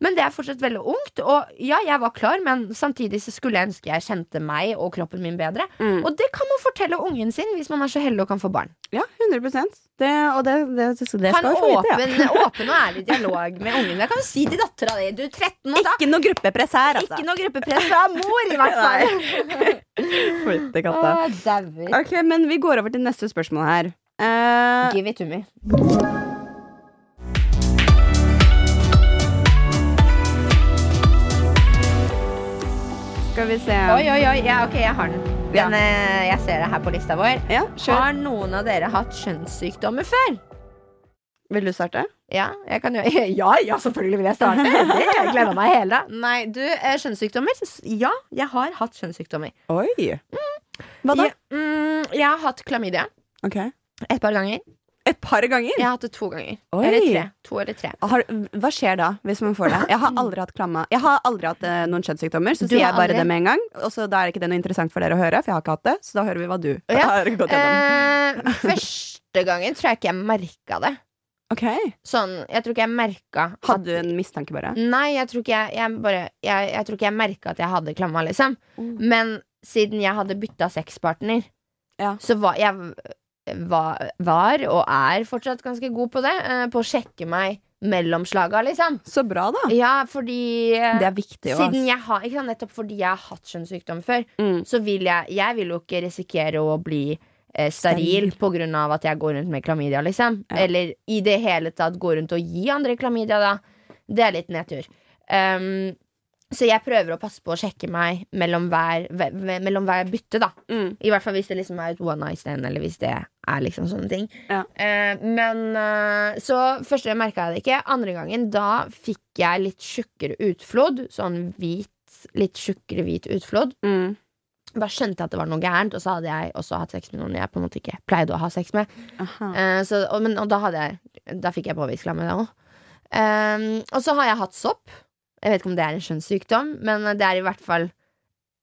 Men det er fortsatt veldig ungt. Og ja, jeg var klar, men samtidig så skulle jeg ønske jeg kjente meg og kroppen min bedre.
Mm.
Og det kan man fortelle ungen sin hvis man er så heldig og kan få barn.
Ja, 100 det, Og det, det, det, skal vi få vite, ja. (laughs)
åpen, og ærlig dialog med ungen. Jeg kan jo si til dattera di. Du er 13 og da.
Ikke noe gruppepress her, altså.
Ikke noe gruppepress fra mor, i hvert fall. (laughs)
Fytti katta.
Å.
Ok, men vi går over til neste spørsmål her. Uh,
Give it to me.
Skal vi se
Oi, oi, oi. Ja, ok, jeg har den. den ja. jeg ser det her på lista vår.
Ja.
Har noen av dere hatt kjønnssykdommer før?
Vil du starte?
Ja, gjøre (laughs) Ja, ja, selvfølgelig vil jeg starte. Det jeg gleder meg hele. Nei, du, eh, kjønnssykdommer? Ja, jeg har hatt kjønnssykdommer.
Oi. Hva da?
Jeg, mm, jeg har hatt klamydia
Ok.
et par ganger.
Et par ganger?
Jeg har hatt det to ganger.
Oi.
Eller tre. To eller tre.
Har, hva skjer da, hvis man får det? Jeg har aldri hatt klamma Jeg har aldri hatt eh, noen kjønnssykdommer, så
Du
sier jeg bare
aldri?
det med en gang. Og så Da er ikke det noe interessant for dere å høre, for jeg har ikke hatt det. Så da hører vi hva du
Ja. (laughs)
har gått gjennom.
Eh, første gangen tror jeg ikke jeg merka det.
Ok.
Sånn, jeg tror ikke jeg merka
Hadde du en mistanke, bare?
Nei, jeg tror ikke jeg, jeg bare Jeg, jeg tror ikke jeg merka at jeg hadde klamma, liksom.
Mm.
Men siden jeg hadde bytta sexpartner,
Ja.
så var jeg var, var og er fortsatt ganske god på det. eh, På å sjekke meg mellom slaga, liksom.
Så bra, da.
Ja, fordi eh,
Det er viktig òg.
Siden jeg har, ikke sant, Nettopp fordi jeg har hatt kjønnssykdom før,
Mm.
så vil jeg Jeg vil jo ikke risikere å bli eh, steril pga. at jeg går rundt med klamydia, liksom.
Ja.
Eller i det hele tatt gå rundt og gi andre klamydia, da. Det er litt nedtur. Um, så jeg prøver å passe på å sjekke meg mellom hver, ve- ve- mellom hver bytte, da.
Mm.
I hvert fall hvis det liksom er et one night stand, eller hvis det er liksom sånne ting.
Ja.
Eh, men eh, Så første gang merka jeg det ikke. Andre gangen, da fikk jeg litt tjukkere utflod. Sånn hvit, litt tjukkere hvit utflod.
Mm.
Bare skjønte at det var noe gærent, og så hadde jeg også hatt sex med noen jeg på en måte ikke pleide å ha sex med. Eh, så, og, men, og da, jeg, da fikk jeg påvist klamydia òg. Um, og så har jeg hatt sopp. Jeg vet ikke om det er en kjønnssykdom, men det er i hvert fall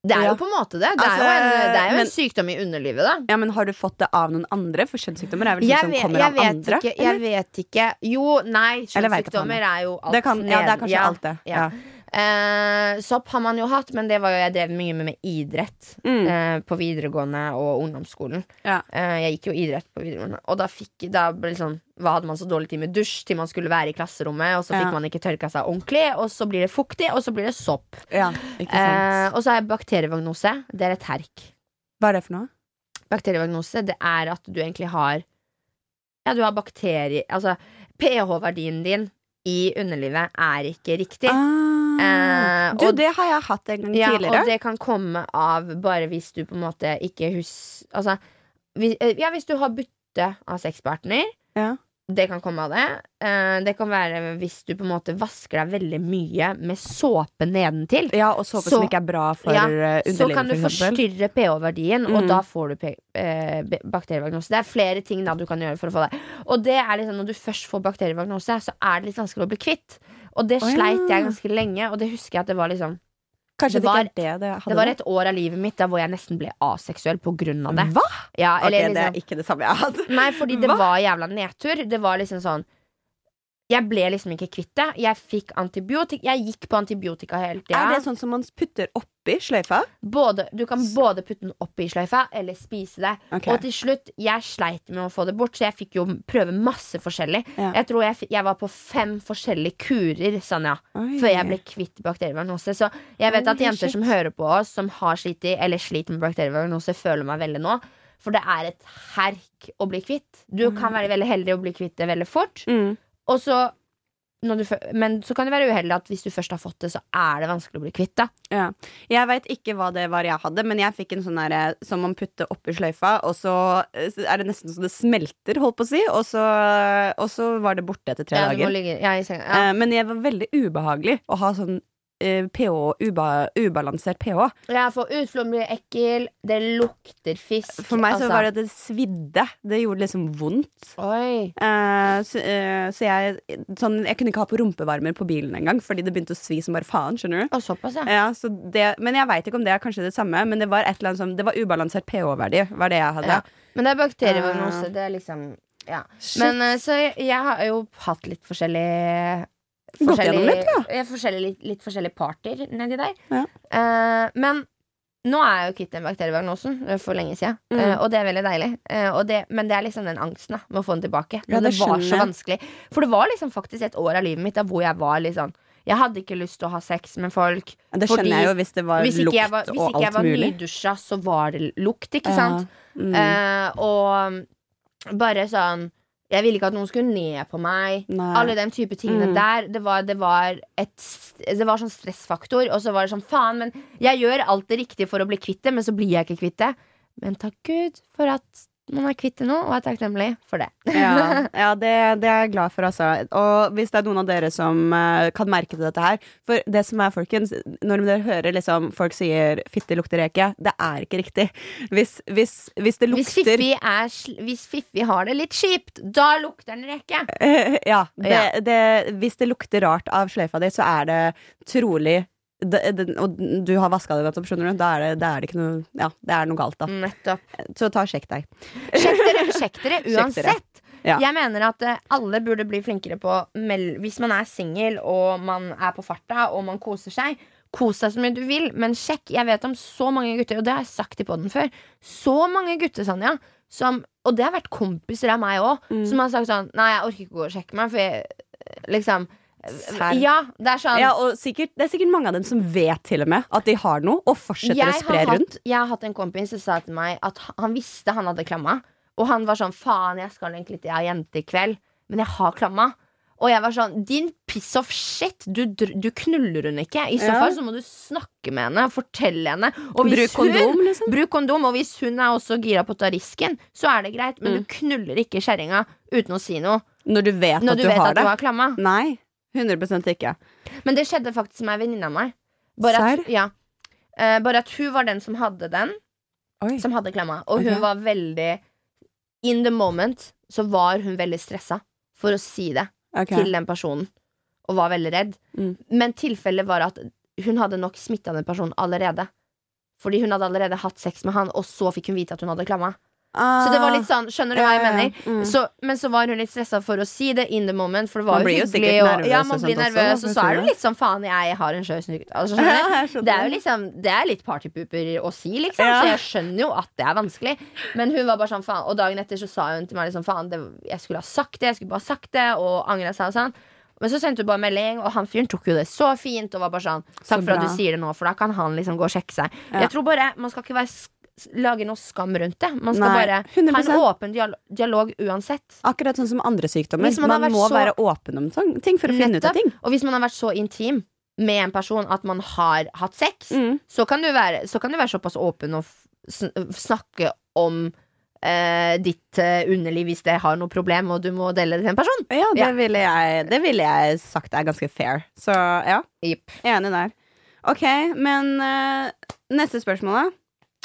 Det er
Ja.
jo på en måte det. Det
Altså,
er jo en, det er jo
men-
en sykdom i underlivet, da.
Ja, men Har du fått det av noen andre? For kjønnssykdommer er vel sånn som kommer av
vet
andre?
ikke. Jeg vet ikke. Jo, nei, kjønnssykdommer er jo alt
det, kan, ja, det er kanskje
ja,
alt, det.
ja.
Ja.
Eh, sopp har man jo hatt, men det var jo jeg drev mye med, med idrett
Mm.
eh, på videregående og ungdomsskolen.
Ja.
Eh, jeg gikk jo idrett på videregående, og da fikk da ble det sånn Hva hadde man så dårlig tid med dusj til man skulle være i klasserommet, og så
Ja.
fikk man ikke tørka seg ordentlig, og så blir det fuktig, og så blir det sopp.
ja,
Eh, og så har jeg bakterievagnose. Det er et herk.
Hva er det for noe?
Bakterievagnose, det er at du egentlig har Ja, du har bakterier Altså, pH-verdien din i underlivet er ikke riktig.
Ah.
Eh,
du,
og-
det har jeg hatt en gang
Ja,
tidligere.
og det kan komme av bare hvis du på en måte ikke husker Altså, hvis, eh, ja, hvis du har bytte av sexpartner.
Ja.
Det kan komme av det. Eh, det kan være hvis du på en måte vasker deg veldig mye med såpe nedentil.
Ja, og såpe
Så-
som ikke er bra for
Ja,
underlivet.
Så kan du
for
forstyrre pH-verdien, og
Mm.
da får du eh, bakterievagnose. Det er flere ting da du kan gjøre for å få det. Og det er liksom, når du først får bakterievagnose, så er det litt vanskelig å bli kvitt. Og det
oh,
sleit jeg ganske lenge, og det husker jeg at det var liksom
Kanskje
det
det,
var-
det det hadde
Det var et år av livet mitt da hvor jeg nesten ble aseksuell på grunn av det.
Hva?
Ja, eller, okay, liksom,
det er
liksom,
ikke det samme jeg hadde.
nei, fordi det
Hva?
var jævla nedtur. Det var liksom sånn Jeg ble liksom ikke kvitt det. Jeg fikk antibiotika Jeg gikk på antibiotika hele tida.
Er det sånn som man putter oppi sløyfa?
Både, du kan både putte den opp i sløyfa eller spise det.
Okay.
Og til slutt, jeg sleit med å få det bort, så jeg fikk jo prøve masse forskjellig.
Ja.
Jeg tror jeg, jeg var på fem forskjellige kurer, Sanja,
Oi.
før jeg ble kvitt bakterievagnose. Så jeg vet at jenter
shit.
som hører på oss, som har slitt i, eller sliter med bakterievagnose, føler meg veldig nå. For det er et herk å bli kvitt. Du kan være veldig heldig å bli kvitt det veldig fort.
mm.
Og så du, men så kan det være uheldig at hvis du først har fått det, så er det vanskelig å bli kvitt det.
Ja. Jeg veit ikke hva det var jeg hadde, men jeg fikk en sånn derre som man putter oppi sløyfa, og så eh, er det nesten så det smelter, holdt på å si, og så, og så var det borte etter tre
Ja,
dager.
ligge ja, i senga. Ja.
Eh, Men det var veldig ubehagelig å ha sånn eh, pH, uba, ubalansert pH.
Ja, for utflom blir ekkel, det lukter fisk.
For meg så
altså.
var det at det svidde. Det gjorde liksom vondt.
Oi.
Uh, så, uh, så jeg sånn, Jeg kunne ikke ha på rumpevarmer på bilen engang, fordi det begynte å svi som bare faen. Skjønner du?
Og såpass, ja.
Ja, så det, men jeg veit ikke om det er kanskje det samme. Men det var et eller annet som Det var ubalansert pH-verdi, var det jeg hadde.
Ja. Men det er bakterievagnose. Det er liksom Ja. Men eh, så jeg, jeg har jo hatt litt forskjellig
Gått gjennom litt, ja.
forskjellige, litt, litt forskjellige parter nedi der.
Ja.
Uh, men nå er jeg jo kvitt den bakterievagnose eh, for lenge siden,
Mm.
uh, og det er veldig deilig. Uh, og det, men det er liksom den angsten da med å få den tilbake.
Ja, det
det var så vanskelig. For det var liksom faktisk et år av livet mitt da hvor jeg var litt sånn Jeg hadde ikke lyst til å ha sex med folk.
Det skjønner jeg jo hvis det var
Hvis
lukt
alt mulig. hvis ikke jeg var nydusja, så var det lukt, ikke
Ja.
sant?
Mm.
Uh, og bare sånn Jeg ville ikke at noen skulle ned på meg.
Nei.
Alle de type tingene
Mm.
der. Det var, det, var et, det var sånn stressfaktor. Og så var det sånn, faen, men jeg gjør alt det riktige for å bli kvitt det, men så blir jeg ikke kvitt det. Men takk Gud for at man er kvitt det nå, og er takknemlig for det.
Ja, (laughs) ja det, det er jeg glad for, altså. Og hvis det er noen av dere som uh, kan merke til dette her For det som er, folkens, når dere hører liksom folk sier 'fitte lukter reke', det er ikke riktig. Hvis, hvis, hvis det
Hvis Fiffi, er, hvis Fiffi har det litt kjipt, da lukter den reke. (laughs)
ja, det,
Ja.
Det, hvis det lukter rart av sløyfa di, så er det trolig det, det, Og du har vaska det nettopp, skjønner du. Da er det, det er det ikke noe Ja, det er noe galt, da.
Nettopp.
Så ta og sjekk deg.
Sjekk dere, sjekk dere (laughs)
Sjekk
uansett.
dere. Ja.
Jeg mener at eh, alle burde bli flinkere på Hvis man er singel og man er på farta og man koser seg. Kos deg så mye du vil, men sjekk. Jeg vet om så mange gutter, og det har jeg sagt i poden før. Så mange gutter, Sanja, som Og det har vært kompiser av meg òg,
Mm.
som har sagt sånn Nei, jeg orker ikke å gå og sjekke meg, for jeg liksom
Serr.
Ja, det er sånn
Ja, sikkert, det er sikkert mange av dem som vet til og med at de har noe, og fortsetter å spre rundt.
jeg har hatt en kompis som sa til meg at han- visste han hadde klamma. Og han var sånn faen, jeg skal egentlig til ei jente i kveld, men jeg har klamma. Og jeg var sånn din piss of shit, du, du knuller hun ikke. I så
Ja.
fall så må du snakke med henne, fortelle henne. Og
Bruk kondom,
hun,
liksom.
Bruk kondom, og hvis hun er også gira på å ta risken, så er det greit. Men
Mm.
du knuller ikke kjerringa uten å si noe
Når du vet
når
at
du,
du,
vet
har
at du har klamma.
Nei. 100% ikke.
Men det skjedde faktisk med ei venninne av meg. Bare at,
Serr?
ja. Eh, bare at hun var den som hadde den.
Oi.
som hadde klemma. Og hun
Ok.
var veldig In the moment så var hun veldig stressa for å si det
Ok.
til den personen. Og var veldig redd.
Mm.
Men tilfellet var at hun hadde nok smitta den personen allerede. Fordi hun hadde allerede hatt sex med han, og så fikk hun vite at hun hadde klamma. Så det var litt sånn, skjønner du hva jeg
Ah.
Mener?
Mm.
Så, men så var hun litt stressa for å si det in the moment, for det var
blir jo
hyggelig. og, ja, man blir nervøs,
også,
og så er det litt sånn faen, jeg har en snutt. Altså. (laughs) Det er jo liksom Det er litt partypooper å si, liksom.
Ja.
Så jeg skjønner jo at det er vanskelig. Men hun var bare sånn faen Og dagen etter så sa hun til meg liksom faen, det, jeg skulle ha sagt det, jeg skulle bare ha sagt det, og angra seg og sånn. Men så sendte hun bare melding, og han fyren tok jo det så fint og var bare sånn
Så
Takk for at du sier det nå, for da kan han liksom gå og sjekke seg.
Ja.
Jeg tror bare Man skal ikke være lage noe skam rundt det. Man skal
Nei,
bare
100%.
ha en åpen dialog, dialog uansett.
Akkurat sånn som andre sykdommer.
Man
Man, må
så-
være åpen om sånn- ting for å finne ut av ting.
Og hvis man har vært så intim med en person at man har hatt sex,
Mm.
så, kan du være, så kan du være såpass åpen og snakke om eh, ditt eh, underliv hvis det har noe problem, og du må dele det til en person.
Ja, det
Ja.
ville jeg, det ville jeg sagt er ganske fair. Så ja,
Yep.
enig der. Ok, men uh, neste spørsmål, da.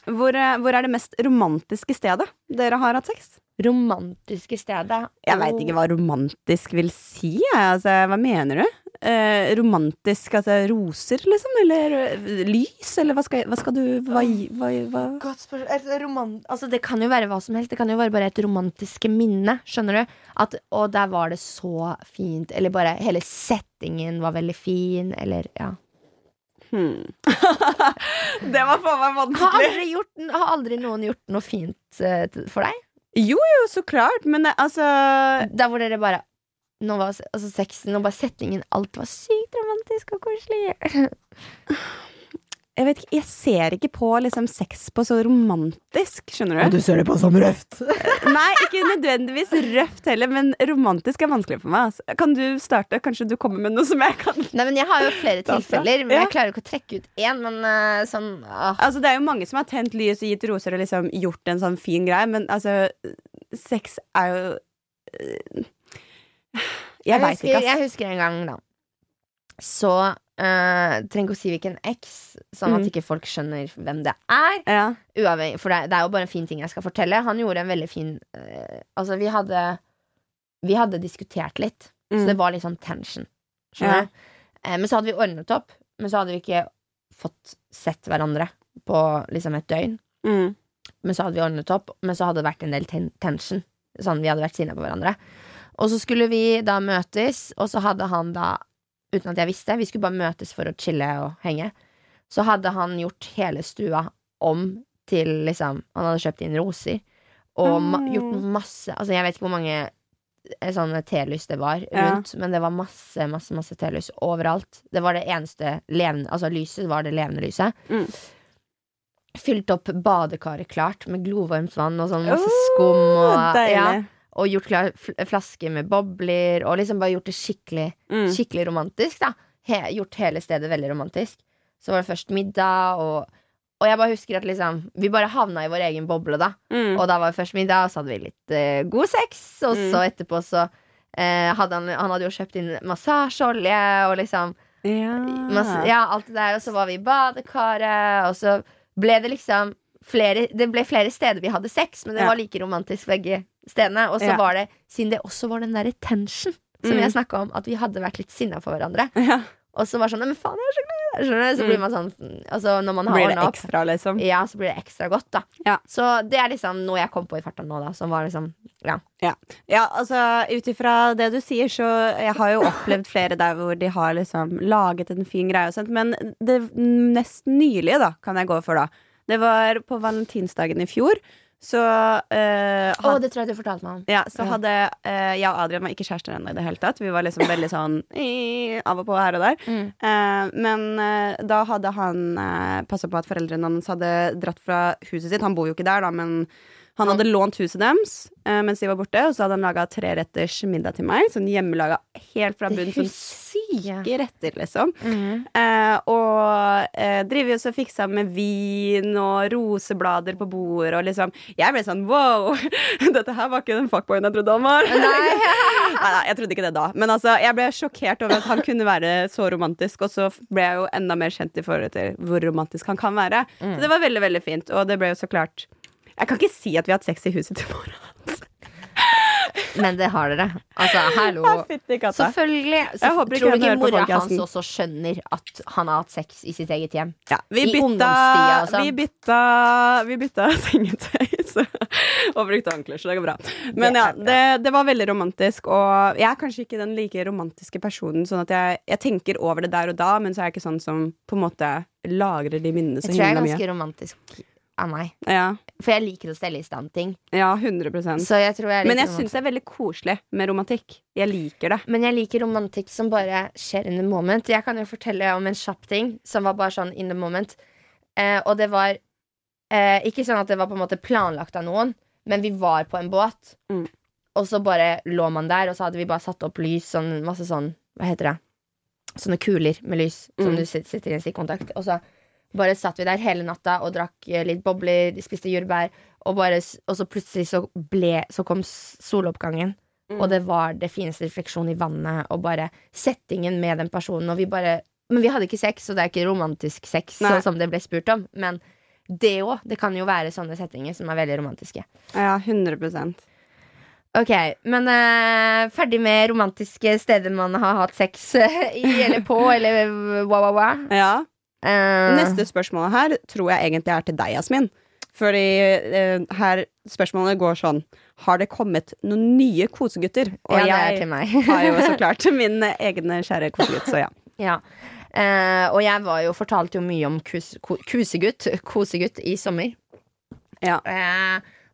Hvor, eh, hvor er det mest romantiske stedet dere har hatt sex?
Romantiske stedet.
Jeg veit ikke hva romantisk vil si. Altså, hva mener du? Eh, romantisk, altså roser, liksom? Eller eh, lys? Eller hva skal, hva skal du hva, hva, hva?
Godt spørsmål. Romant, Altså, det kan jo være hva som helst. Det kan jo være bare et romantiske minne. Skjønner du? At, og der var det så fint. Eller bare hele settingen var veldig fin. Eller ja.
Hmm. (laughs) det var faen meg
Har
vanskelig.
aldri, gjort, har aldri noen gjort noe fint uh, for deg?
Jo, jo, så klart, men det, altså
Der hvor dere bare nå var altså sexen og bare settingen Alt var sykt romantisk og koselig. (laughs)
Jeg vet ikke, jeg ser ikke på liksom, sex på så romantisk, skjønner du?
Og du ser det på som røft. (laughs)
Nei, ikke nødvendigvis røft heller, men romantisk er vanskelig for meg. Altså. Kan du starte? Kanskje du kommer med noe som jeg kan
Nei, men Jeg har jo flere tilfeller, men jeg klarer ikke å trekke ut én. Men uh, sånn ah.
Altså, det er jo mange som har tent lys og gitt roser og liksom gjort en sånn fin greie, men altså Sex er jo uh, Jeg veit ikke, ass.
Jeg husker en gang, da. Så uh, trenger ikke å si hvilken eks, sånn at
Mm.
ikke folk skjønner hvem det er.
Ja.
Uavhengig, for det, det er jo bare en fin ting jeg skal fortelle. Han gjorde en veldig fin uh, Altså, vi hadde Vi hadde diskutert litt, så
Mm.
det var litt sånn tension. Skjønner du? Eh, men så hadde vi ordnet opp, men så hadde vi ikke fått sett hverandre på liksom et døgn.
Mm.
Men så hadde vi ordnet opp, men så hadde det vært en del ten tension. Sånn, vi hadde vært sinna på hverandre. Og så skulle vi da møtes, og så hadde han da, uten at jeg visste, vi skulle bare møtes for å chille og henge, så hadde han gjort hele stua om til liksom Han hadde kjøpt inn roser og ma
Ah.
gjort masse Altså, jeg vet ikke hvor mange eh, sånne telys det var
Ja.
rundt, men det var masse, masse, masse telys overalt. Det var det eneste levende Altså, lyset var det levende lyset.
Mm.
Fylt opp badekaret klart med glovarmt vann og sånn masse
Oh,
skum. Og,
Deilig.
ja, og gjort klar flasker med bobler, og liksom bare gjort det skikkelig,
Mm.
skikkelig romantisk. da He Gjort hele stedet veldig romantisk. Så var det først middag, og, og jeg bare husker at liksom vi bare havna i vår egen boble, da.
Mm.
Og da var det først middag, og så hadde vi litt uh, god sex, og
Mm.
så etterpå så uh, hadde han, han hadde jo kjøpt inn massasjeolje og liksom
ja.
masse, Ja, alt det der. Og så var vi i badekaret, og så ble det liksom flere Det ble flere steder vi hadde sex, men det
Ja.
var like romantisk begge stedene. Og så
Ja.
var det, siden det også var den derre tension som
Mm.
jeg snakka om, at vi hadde vært litt sinna for hverandre.
ja.
Og så var det sånn men faen, jeg er så glad! Skjønner du? Så
Mm.
blir man sånn Altså, når man har
Blir det ekstra, liksom?
ja, så blir det ekstra godt, da.
Ja.
Så det er liksom noe jeg kom på i farta nå, da, som var liksom Ja.
Ja, altså ut ifra det du sier, så Jeg har jo opplevd flere der hvor de har liksom laget en fin greie og sånt, men det nest nylige, da, kan jeg gå for, da. Det var på valentinsdagen i fjor, så eh,
Å,
oh,
det tror jeg du fortalte meg om.
ja, så hadde eh, jeg og Adrian var ikke kjærester ennå i det hele tatt. Vi var liksom veldig sånn i, av og på her og der.
Mm.
Eh, men eh, da hadde han uh, passa på at foreldrene hans hadde dratt fra huset sitt. Han bor jo ikke der, da, men han hadde lånt huset deres eh, mens de var borte. Og så hadde han laga treretters middag til meg. Sånn hjemmelaga helt fra bunnen. Sånn syke retter, liksom.
Mm.
Eh, og eh, driver også og fiksa med vin og roseblader på bordet og liksom Jeg ble sånn wow! (laughs) Dette her var ikke den fuckboyen jeg trodde han var.
Nei. (laughs)
Nei, nei, jeg trodde ikke det da. Men altså, jeg ble sjokkert over at han kunne være så romantisk, og så ble jeg jo enda mer kjent i forhold til hvor romantisk han kan være.
Mm.
Så det var veldig, veldig fint, og det ble jo så klart Jeg kan ikke si at vi har hatt sex i huset til morgen. (laughs)
Men det har dere. Altså, hallo. Selvfølgelig. Så, tror du ikke mora hans også skjønner at han har hatt sex i sitt eget hjem?
Ja, vi
I
bytta,
sånn.
vi bytta, vi bytta (laughs) sengetøy så, (laughs) og brukte håndklær, så det går bra. Men ja, det, det var veldig romantisk, og jeg er kanskje ikke den like romantiske personen, sånn at jeg, jeg tenker over det der og da, men så er jeg ikke sånn som på en måte lagrer de minnene så
Jeg tror jeg er
himla mye.
ganske romantisk av meg.
Ja,
For jeg liker å stelle i stand ting.
ja 100%
Så jeg tror jeg
Men jeg syns det er veldig koselig med romantikk. Jeg liker det.
Men jeg liker romantikk som bare skjer in the moment. Jeg kan jo fortelle om en kjapp ting som var bare sånn in the moment. Eh, og det var eh, ikke sånn at det var på en måte planlagt av noen, men vi var på en båt.
Mm.
Og så bare lå man der, og så hadde vi bare satt opp lys, sånn masse sånn Hva heter det? Sånne kuler med lys som
Mm.
du sit- sitter i en stikkontakt. Og så bare satt vi der hele natta og drakk eh, litt bobler, spiste jordbær, og, bare, og så plutselig så ble Så kom soloppgangen.
Mm.
Og det var det fineste refleksjon i vannet, og bare settingen med den personen. Og vi bare Men vi hadde ikke sex, og det er ikke romantisk sex,
Nei.
sånn som det ble spurt om. Men det òg. Det kan jo være sånne settinger som er veldig romantiske.
Ja, 100
Ok, men uh, ferdig med romantiske steder man har hatt sex (laughs) i eller på, eller wa-wa-wa.
Ja.
Eh,
Neste spørsmål her tror jeg egentlig er til deg, Jasmin. Fordi uh, her spørsmålet går sånn Har det kommet noen nye kosegutter? Og
ja, det er til meg.
har jo så (laughs) klart min egen kjære kosegutt, så ja.
Ja. Uh, og jeg var jo, fortalte jo mye om kus, kusegutt, kosegutt i sommer.
Ja.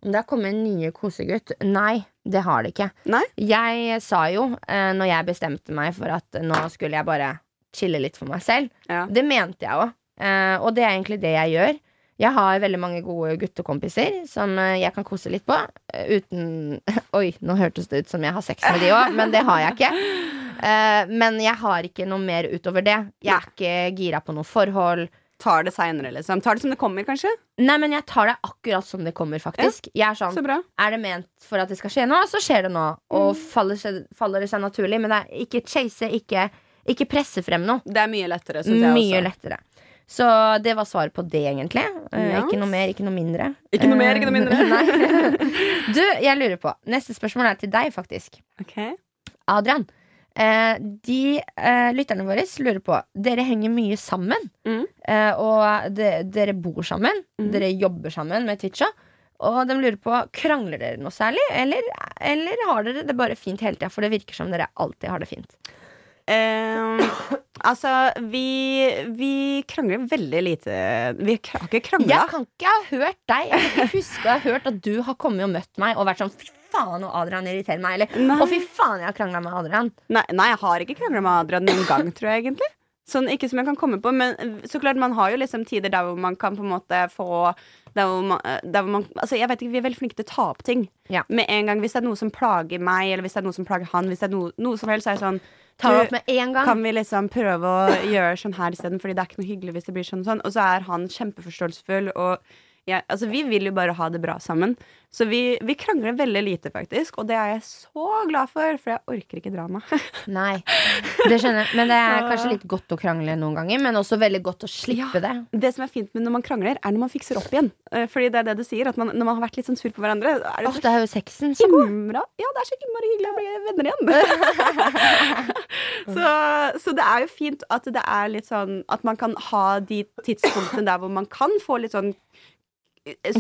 Om det har kommet en nye kosegutt? Nei, det har det ikke.
Nei?
Jeg sa jo, når jeg bestemte meg for at nå skulle jeg bare chille litt for meg selv
Ja.
Det mente jeg òg. Uh, og det er egentlig det jeg gjør. Jeg har veldig mange gode guttekompiser som eh, jeg kan kose litt på. eh, uten (laughs) Oi, nå hørtes det ut som jeg har sex med de òg, men det har jeg ikke. Eh, men jeg har ikke noe mer utover det. Jeg er ikke gira på noe forhold.
Tar det seinere, liksom. Tar det som det kommer, kanskje?
Nei, men jeg tar det akkurat som det kommer, faktisk. Jeg er sånn
Så.
Er det ment for at det skal skje nå, så skjer det nå. Og faller, faller det seg naturlig. Men det er ikke chase, ikke, Ikke presse frem noe.
Det er mye lettere, syns jeg
Mye
også.
lettere. Så det var svaret på det, egentlig. Eh,
Ja.
Ikke noe mer, ikke noe mindre.
Ikke noe mer, ikke noe mindre. (laughs)
Eh, (laughs) Du, jeg lurer på Neste spørsmål er til deg, faktisk.
Ok.
Adrian. Eh, de eh, lytterne våre lurer på Dere henger mye sammen.
Mm.
Eh, og de, dere bor sammen.
Mm.
Dere jobber sammen med Twitcha. Og de lurer på Krangler dere noe særlig, eller, eller har dere det bare fint hele tida? For det virker som dere alltid har det fint.
Ehm, altså, vi, vi krangler veldig lite. Vi har ikke krangla.
Jeg kan ikke ha hørt deg. Jeg kan ikke huske å ha hørt at du har kommet og møtt meg og vært sånn Fy faen, og Adrian irriterer meg. Eller å, fy faen, jeg har krangla med Adrian.
Nei, nei, jeg har ikke krangla med Adrian noen gang, (laughs) tror jeg egentlig. Sånn, ikke som jeg kan komme på, men eh, så klart man har jo liksom tider der hvor man kan på en måte få der hvor man, eh, der hvor man Altså, jeg vet ikke, vi er veldig flinke til å ta opp ting.
Ja.
Med en gang, Hvis det er noe som plager meg, eller hvis det er noe som plager han, hvis det er noe, noe som helst, så er det sånn
Tar det opp med en gang.
Kan vi liksom prøve å gjøre sånn her isteden, fordi det er ikke noe hyggelig hvis det blir sånn og sånn. Og så er han kjempeforståelsesfull, og jeg, altså, vi vil jo bare ha det bra sammen. Så vi, vi krangler veldig lite, faktisk, og det er jeg så glad for, for jeg orker ikke drama. (laughs)
Nei, det skjønner jeg. Men det er kanskje litt godt å krangle noen ganger, men også veldig godt å slippe det.
Det som er fint med når man krangler, er når man fikser opp igjen. Eh, Fordi det er det du sier, at man, når man har vært litt sånn sur på hverandre, er det oh,
det er jo sexen så god.
Ja, det er så innmari hyggelig å bli venner igjen. (laughs) så, så det er jo fint at det er litt sånn At man kan ha de tidspunktene der hvor man kan få litt sånn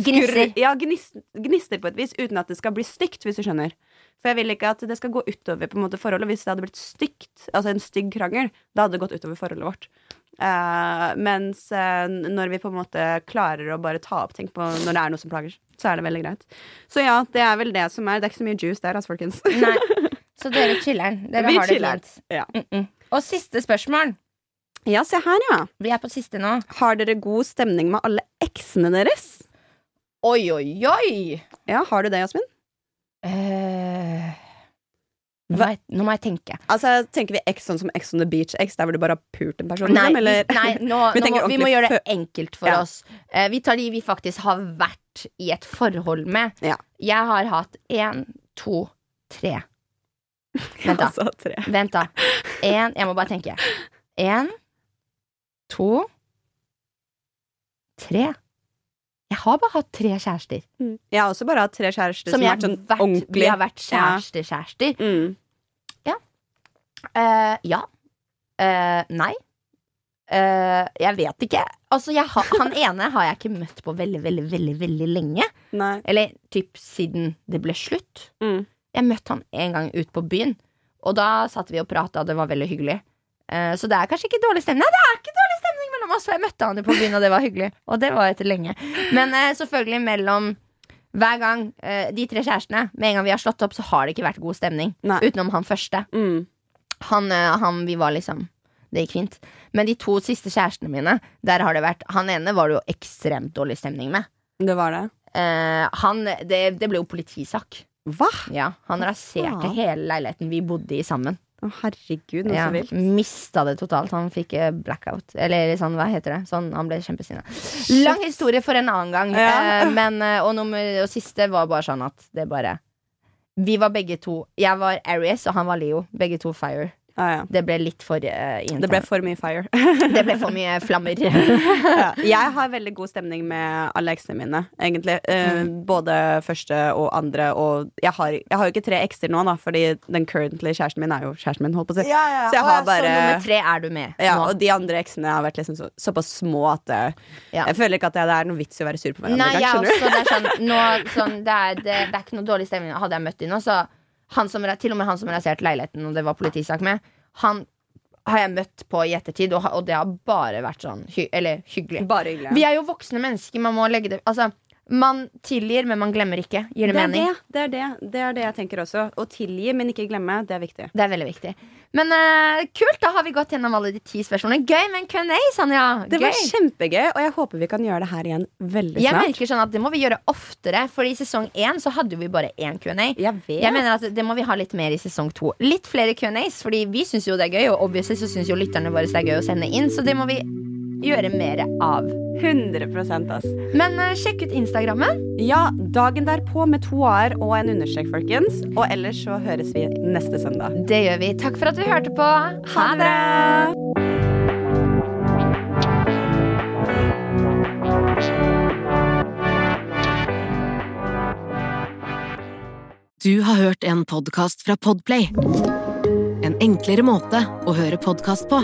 Gnisser.
Ja, gnister, gnister på et vis, uten at det skal bli stygt, hvis du skjønner. For jeg vil ikke at det skal gå utover på en måte forholdet. Hvis det hadde blitt stygt, altså en stygg krangel, da hadde det gått utover forholdet vårt. Uh, mens uh, når vi på en måte klarer å bare ta opp ting på når det er noe som plager, så er det veldig greit. Så ja, det er vel det som er. Det er ikke så mye juice der, altså, folkens.
Nei. (laughs) Så dere chiller'n. Dere
Vi
har det
chiller'n.
fint.
Ja.
Mm -mm. Og siste spørsmål.
ja, se her, ja.
Vi er på siste nå.
Har dere god stemning med alle eksene deres?
Oi, oi, oi!
Ja, har du det, Jasmin?
Eh, nå, må jeg, nå må jeg tenke.
Altså, Tenker vi X sånn som X on the beach, X der hvor du bare har pult en person?
Nei,
liksom,
nei nå, (laughs)
Vi
nå må, vi må gjøre det enkelt for
Ja.
oss. Uh, vi tar de vi faktisk har vært i et forhold med.
Ja.
Jeg har hatt én, to, tre. (laughs) Vent, da.
Altså, tre.
Vent, da. En, jeg må bare tenke. Én, to, tre. Jeg har bare hatt tre kjærester.
Jeg har også bare hatt tre kjærester som,
Som
har
jeg
vært sånn
vært, vi har vært kjærester-kjærester.
Mm.
Eh, ja. Uh, nei. Uh, jeg vet ikke. Altså, jeg har- han ene har jeg ikke møtt på veldig, veldig, veldig, veldig lenge.
Nei.
Eller typ siden det ble slutt.
Mm.
Jeg møtte han en gang ut på byen, og da satt vi og prata, og det var veldig hyggelig. Uh, så det er kanskje ikke dårlig stemning. Nei, det er ikke dårlig stemning mellom oss, for jeg møtte han jo på byen, og det var hyggelig. Og det var etter lenge. Men eh, selvfølgelig mellom hver gang eh, de tre kjærestene, med en gang vi har slått opp, så har det ikke vært god stemning.
Nei.
Utenom han første.
Mm.
Han, eh, han, vi var liksom Det gikk fint. Men de to siste kjærestene mine, der har det vært Han ene var det jo ekstremt dårlig stemning med.
Det var det.
Eh, han, det, det ble jo politisak.
Hva?
Ja, han raserte hele leiligheten vi bodde i sammen.
Å, herregud, noe
Ja,
så vilt.
Mista det totalt. Han fikk eh, blackout. Eller sånn, hva heter det? Sånn, han ble kjempesinna. Lang historie for en annen gang.
Ja.
Eh, men, eh, og, nummer, og siste var bare sånn at det bare Vi var begge to Jeg var Aries, og han var Leo. Begge to fire.
Ja, ja.
Det ble litt for uh,
Det ble for mye fire. (laughs)
det ble for mye flammer. (laughs)
ja. Jeg har veldig god stemning med alle eksene mine, egentlig. Uh,
Mm.
Både første og andre. Og jeg har, jeg har jo ikke tre ekser nå, da, fordi den currently kjæresten min er jo kjæresten min. holdt på å si Så jeg har bare
Så nummer tre er du med
ja,
nå.
Og de andre eksene har vært liksom så, såpass små at eh,
Ja.
jeg føler ikke at det, er noe vits i å være sur på hverandre.
Nei,
gang,
jeg også. Det er sånn, nå, (laughs) sånn det, er, det, det er ikke noe dårlig stemning. Hadde jeg møtt dem nå, så som, Til og med han som raserte leiligheten, og det var politisak med, han har jeg møtt på i ettertid, og, og det har bare vært sånn hy Eller hyggelig.
Bare hyggelig.
Vi er jo voksne mennesker. Man må legge det Altså, man tilgir, men man glemmer ikke. Gir det,
det
mening?
det, det er det. Det er det jeg tenker også. Å tilgi, men ikke glemme. Det er viktig.
Det er veldig viktig. Men uh, kult, da har vi gått gjennom alle de ti spørsmålene. Gøy med en Q&A, Sanja.
Det var kjempegøy, og jeg håper vi kan gjøre det her igjen veldig
Jeg
snart.
merker sånn at Det må vi gjøre oftere, For i sesong én så hadde vi bare én Q&A.
Jeg vet.
Jeg mener at Det må vi ha litt mer i sesong to. Litt flere Q&As, fordi vi syns jo det er gøy, og obviously så syns jo lytterne våre det er gøy å sende inn, så det må vi gjøre mer av.
100 ass.
Men uh, sjekk ut Instagrammen.
Ja, dagen derpå med to a-er og en understrek, folkens. Og ellers så høres vi neste søndag.
Det gjør vi. Takk for at du hørte på. Ha det!
Du har hørt en podkast fra Podplay. En enklere måte å høre podkast på.